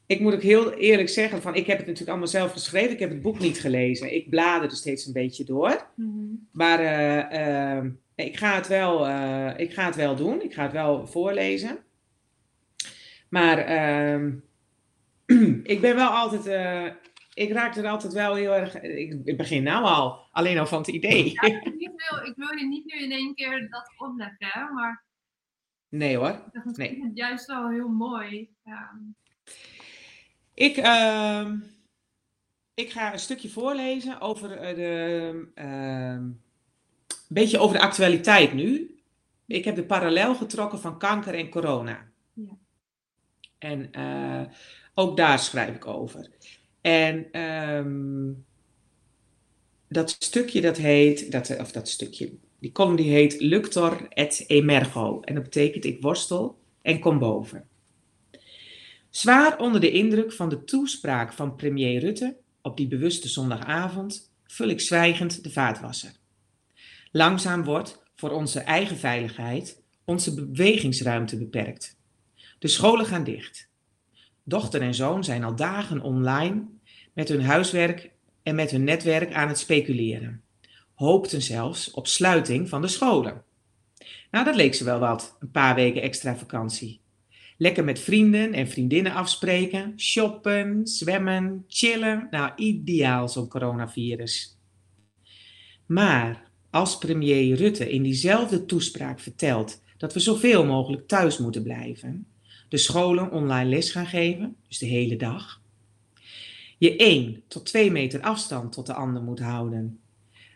Ik moet ook heel eerlijk zeggen, van, ik heb het natuurlijk allemaal zelf geschreven. Ik heb het boek niet gelezen. Ik bladerde steeds een beetje door. Maar eh, ehm, ik, ga het wel, eh, ik ga het wel doen. Ik ga het wel voorlezen. Maar ehm, ik ben wel altijd... ik raak er altijd wel heel erg... Ik, ik begin nou al. Alleen al van het idee. Ja, ik, wil, ik wil je niet nu in één keer dat opleggen, hè, maar Nee hoor. ik Nee. is het juist wel heel mooi. Ja. Ik, ehm, ik ga een stukje voorlezen over eh, de, ehm, een beetje over de actualiteit nu. Ik heb de parallel getrokken van kanker en corona. Ja. En eh, ook daar schrijf ik over. En ehm, dat stukje dat heet, dat, of dat stukje, die column die heet Luctor et emergo. En dat betekent ik worstel en kom boven. Zwaar onder de indruk van de toespraak van premier Rutte op die bewuste zondagavond vul ik zwijgend de vaatwasser. Langzaam wordt voor onze eigen veiligheid onze bewegingsruimte beperkt. De scholen gaan dicht. Dochter en zoon zijn al dagen online met hun huiswerk en met hun netwerk aan het speculeren. Hoopten zelfs op sluiting van de scholen. Nou, dat leek ze wel wat, een paar weken extra vakantie. Lekker met vrienden en vriendinnen afspreken, shoppen, zwemmen, chillen. Nou, ideaal zo'n coronavirus. Maar als premier Rutte in diezelfde toespraak vertelt dat we zoveel mogelijk thuis moeten blijven, de scholen online les gaan geven, dus de hele dag, je 1 tot 2 meter afstand tot de ander moet houden,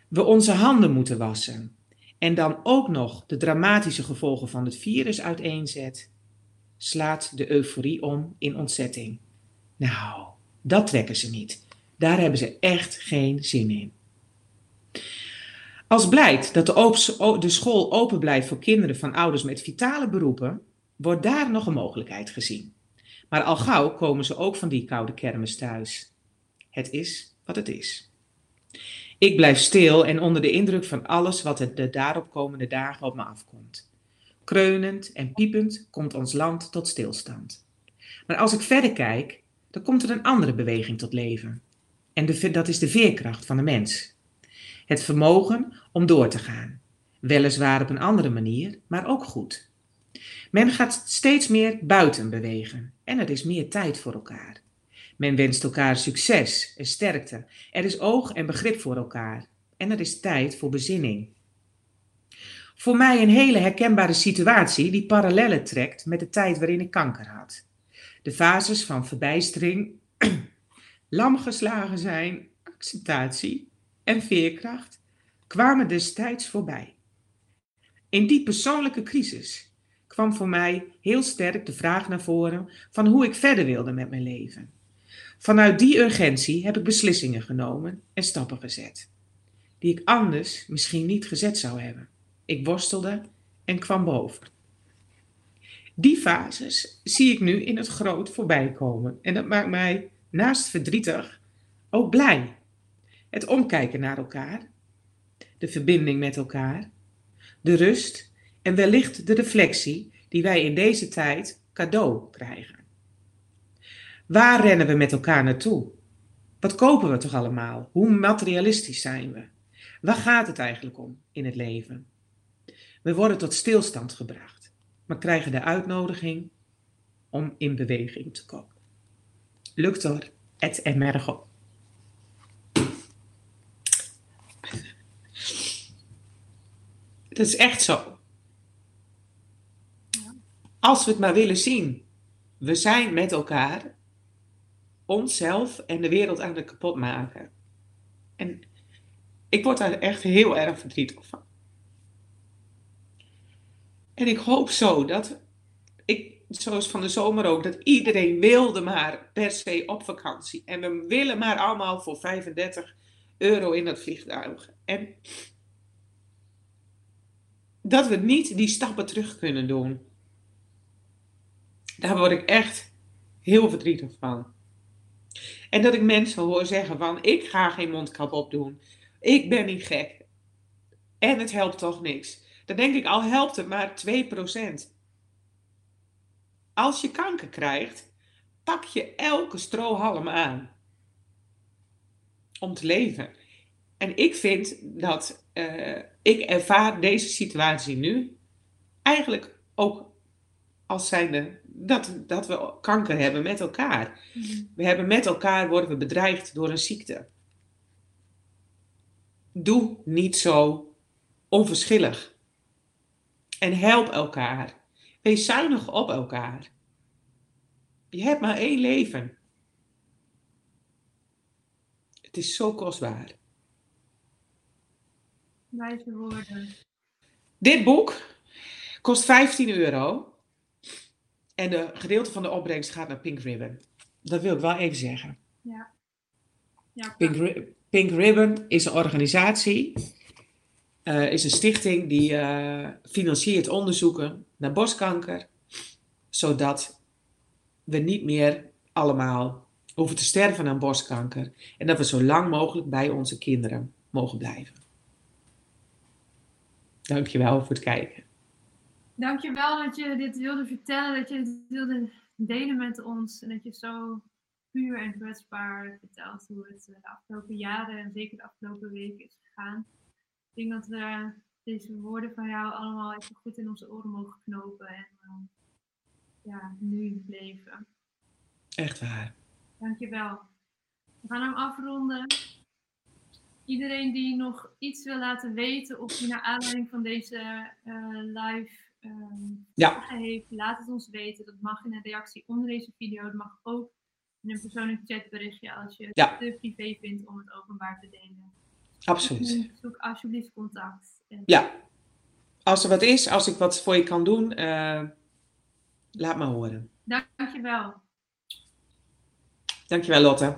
we onze handen moeten wassen en dan ook nog de dramatische gevolgen van het virus uiteenzet, slaat de euforie om in ontzetting. Nou, dat trekken ze niet. Daar hebben ze echt geen zin in. Als blijkt dat de, school open blijft voor kinderen van ouders met vitale beroepen, wordt daar nog een mogelijkheid gezien. Maar al gauw komen ze ook van die koude kermis thuis. Het is wat het is. Ik blijf stil en onder de indruk van alles wat er de daarop komende dagen op me afkomt. Kreunend en piepend komt ons land tot stilstand. Maar als ik verder kijk, dan komt er een andere beweging tot leven. En dat is de veerkracht van de mens. Het vermogen om door te gaan. Weliswaar op een andere manier, maar ook goed. Men gaat steeds meer buiten bewegen en er is meer tijd voor elkaar. Men wenst elkaar succes en sterkte. Er is oog en begrip voor elkaar en er is tijd voor bezinning. Voor mij een hele herkenbare situatie die parallellen trekt met de tijd waarin ik kanker had. De fases van verbijstering, lam geslagen zijn, acceptatie en veerkracht kwamen destijds voorbij. In die persoonlijke crisis kwam voor mij heel sterk de vraag naar voren van hoe ik verder wilde met mijn leven. Vanuit die urgentie heb ik beslissingen genomen en stappen gezet, die ik anders misschien niet gezet zou hebben. Ik worstelde en kwam boven. Die fases zie ik nu in het groot voorbij komen en dat maakt mij naast verdrietig ook blij. Het omkijken naar elkaar, de verbinding met elkaar, de rust en wellicht de reflectie die wij in deze tijd cadeau krijgen. Waar rennen we met elkaar naartoe? Wat kopen we toch allemaal? Hoe materialistisch zijn we? Waar gaat het eigenlijk om in het leven? We worden tot stilstand gebracht, maar krijgen de uitnodiging om in beweging te komen. Luctor et emergo. Dat is echt zo. Als we het maar willen zien. We zijn met elkaar onszelf en de wereld aan het kapot maken. En ik word daar echt heel erg verdrietig van. En ik hoop zo dat, ik, zoals van de zomer ook, dat iedereen wilde maar per se op vakantie. En we willen maar allemaal voor 35 euro in dat vliegtuig. En dat we niet die stappen terug kunnen doen. Daar word ik echt heel verdrietig van. En dat ik mensen hoor zeggen van, ik ga geen mondkap opdoen. Ik ben niet gek. En het helpt toch niks. Dan denk ik, al helpt het maar 2%. Als je kanker krijgt, pak je elke strohalm aan. Om te leven. En ik vind dat uh, ik ervaar deze situatie nu eigenlijk ook als zijnde dat, dat we kanker hebben met elkaar. Mhm. We hebben met elkaar, worden we bedreigd door een ziekte. Doe niet zo onverschillig. En help elkaar. Wees zuinig op elkaar. Je hebt maar één leven. Het is zo kostbaar. Wijze woorden. Dit boek kost 15 euro. En de gedeelte van de opbrengst gaat naar Pink Ribbon. Dat wil ik wel even zeggen. Ja. ja Pink, Pink, Ribbon is een organisatie, uh, is een stichting die uh, financiert onderzoeken naar borstkanker, zodat we niet meer allemaal hoeven te sterven aan borstkanker en dat we zo lang mogelijk bij onze kinderen mogen blijven. Dankjewel voor het kijken. Dankjewel dat je dit wilde vertellen, dat je dit wilde delen met ons. En dat je zo puur en kwetsbaar vertelt hoe het de afgelopen jaren en zeker de afgelopen weken is gegaan. Ik denk dat we deze woorden van jou allemaal even goed in onze oren mogen knopen en uh, ja, nu leven. Echt waar. Dankjewel. We gaan hem afronden iedereen die nog iets wil laten weten of die naar aanleiding van deze uh, live um, ja. heeft, laat het ons weten. Dat mag in een reactie onder deze video. Dat mag ook in een persoonlijk chatberichtje als je het te privé vindt om het openbaar te delen. Absoluut. Zoek alsjeblieft contact. En... Ja. Als er wat is, als ik wat voor je kan doen, uh, laat me horen. Dankjewel. Dankjewel Lotte.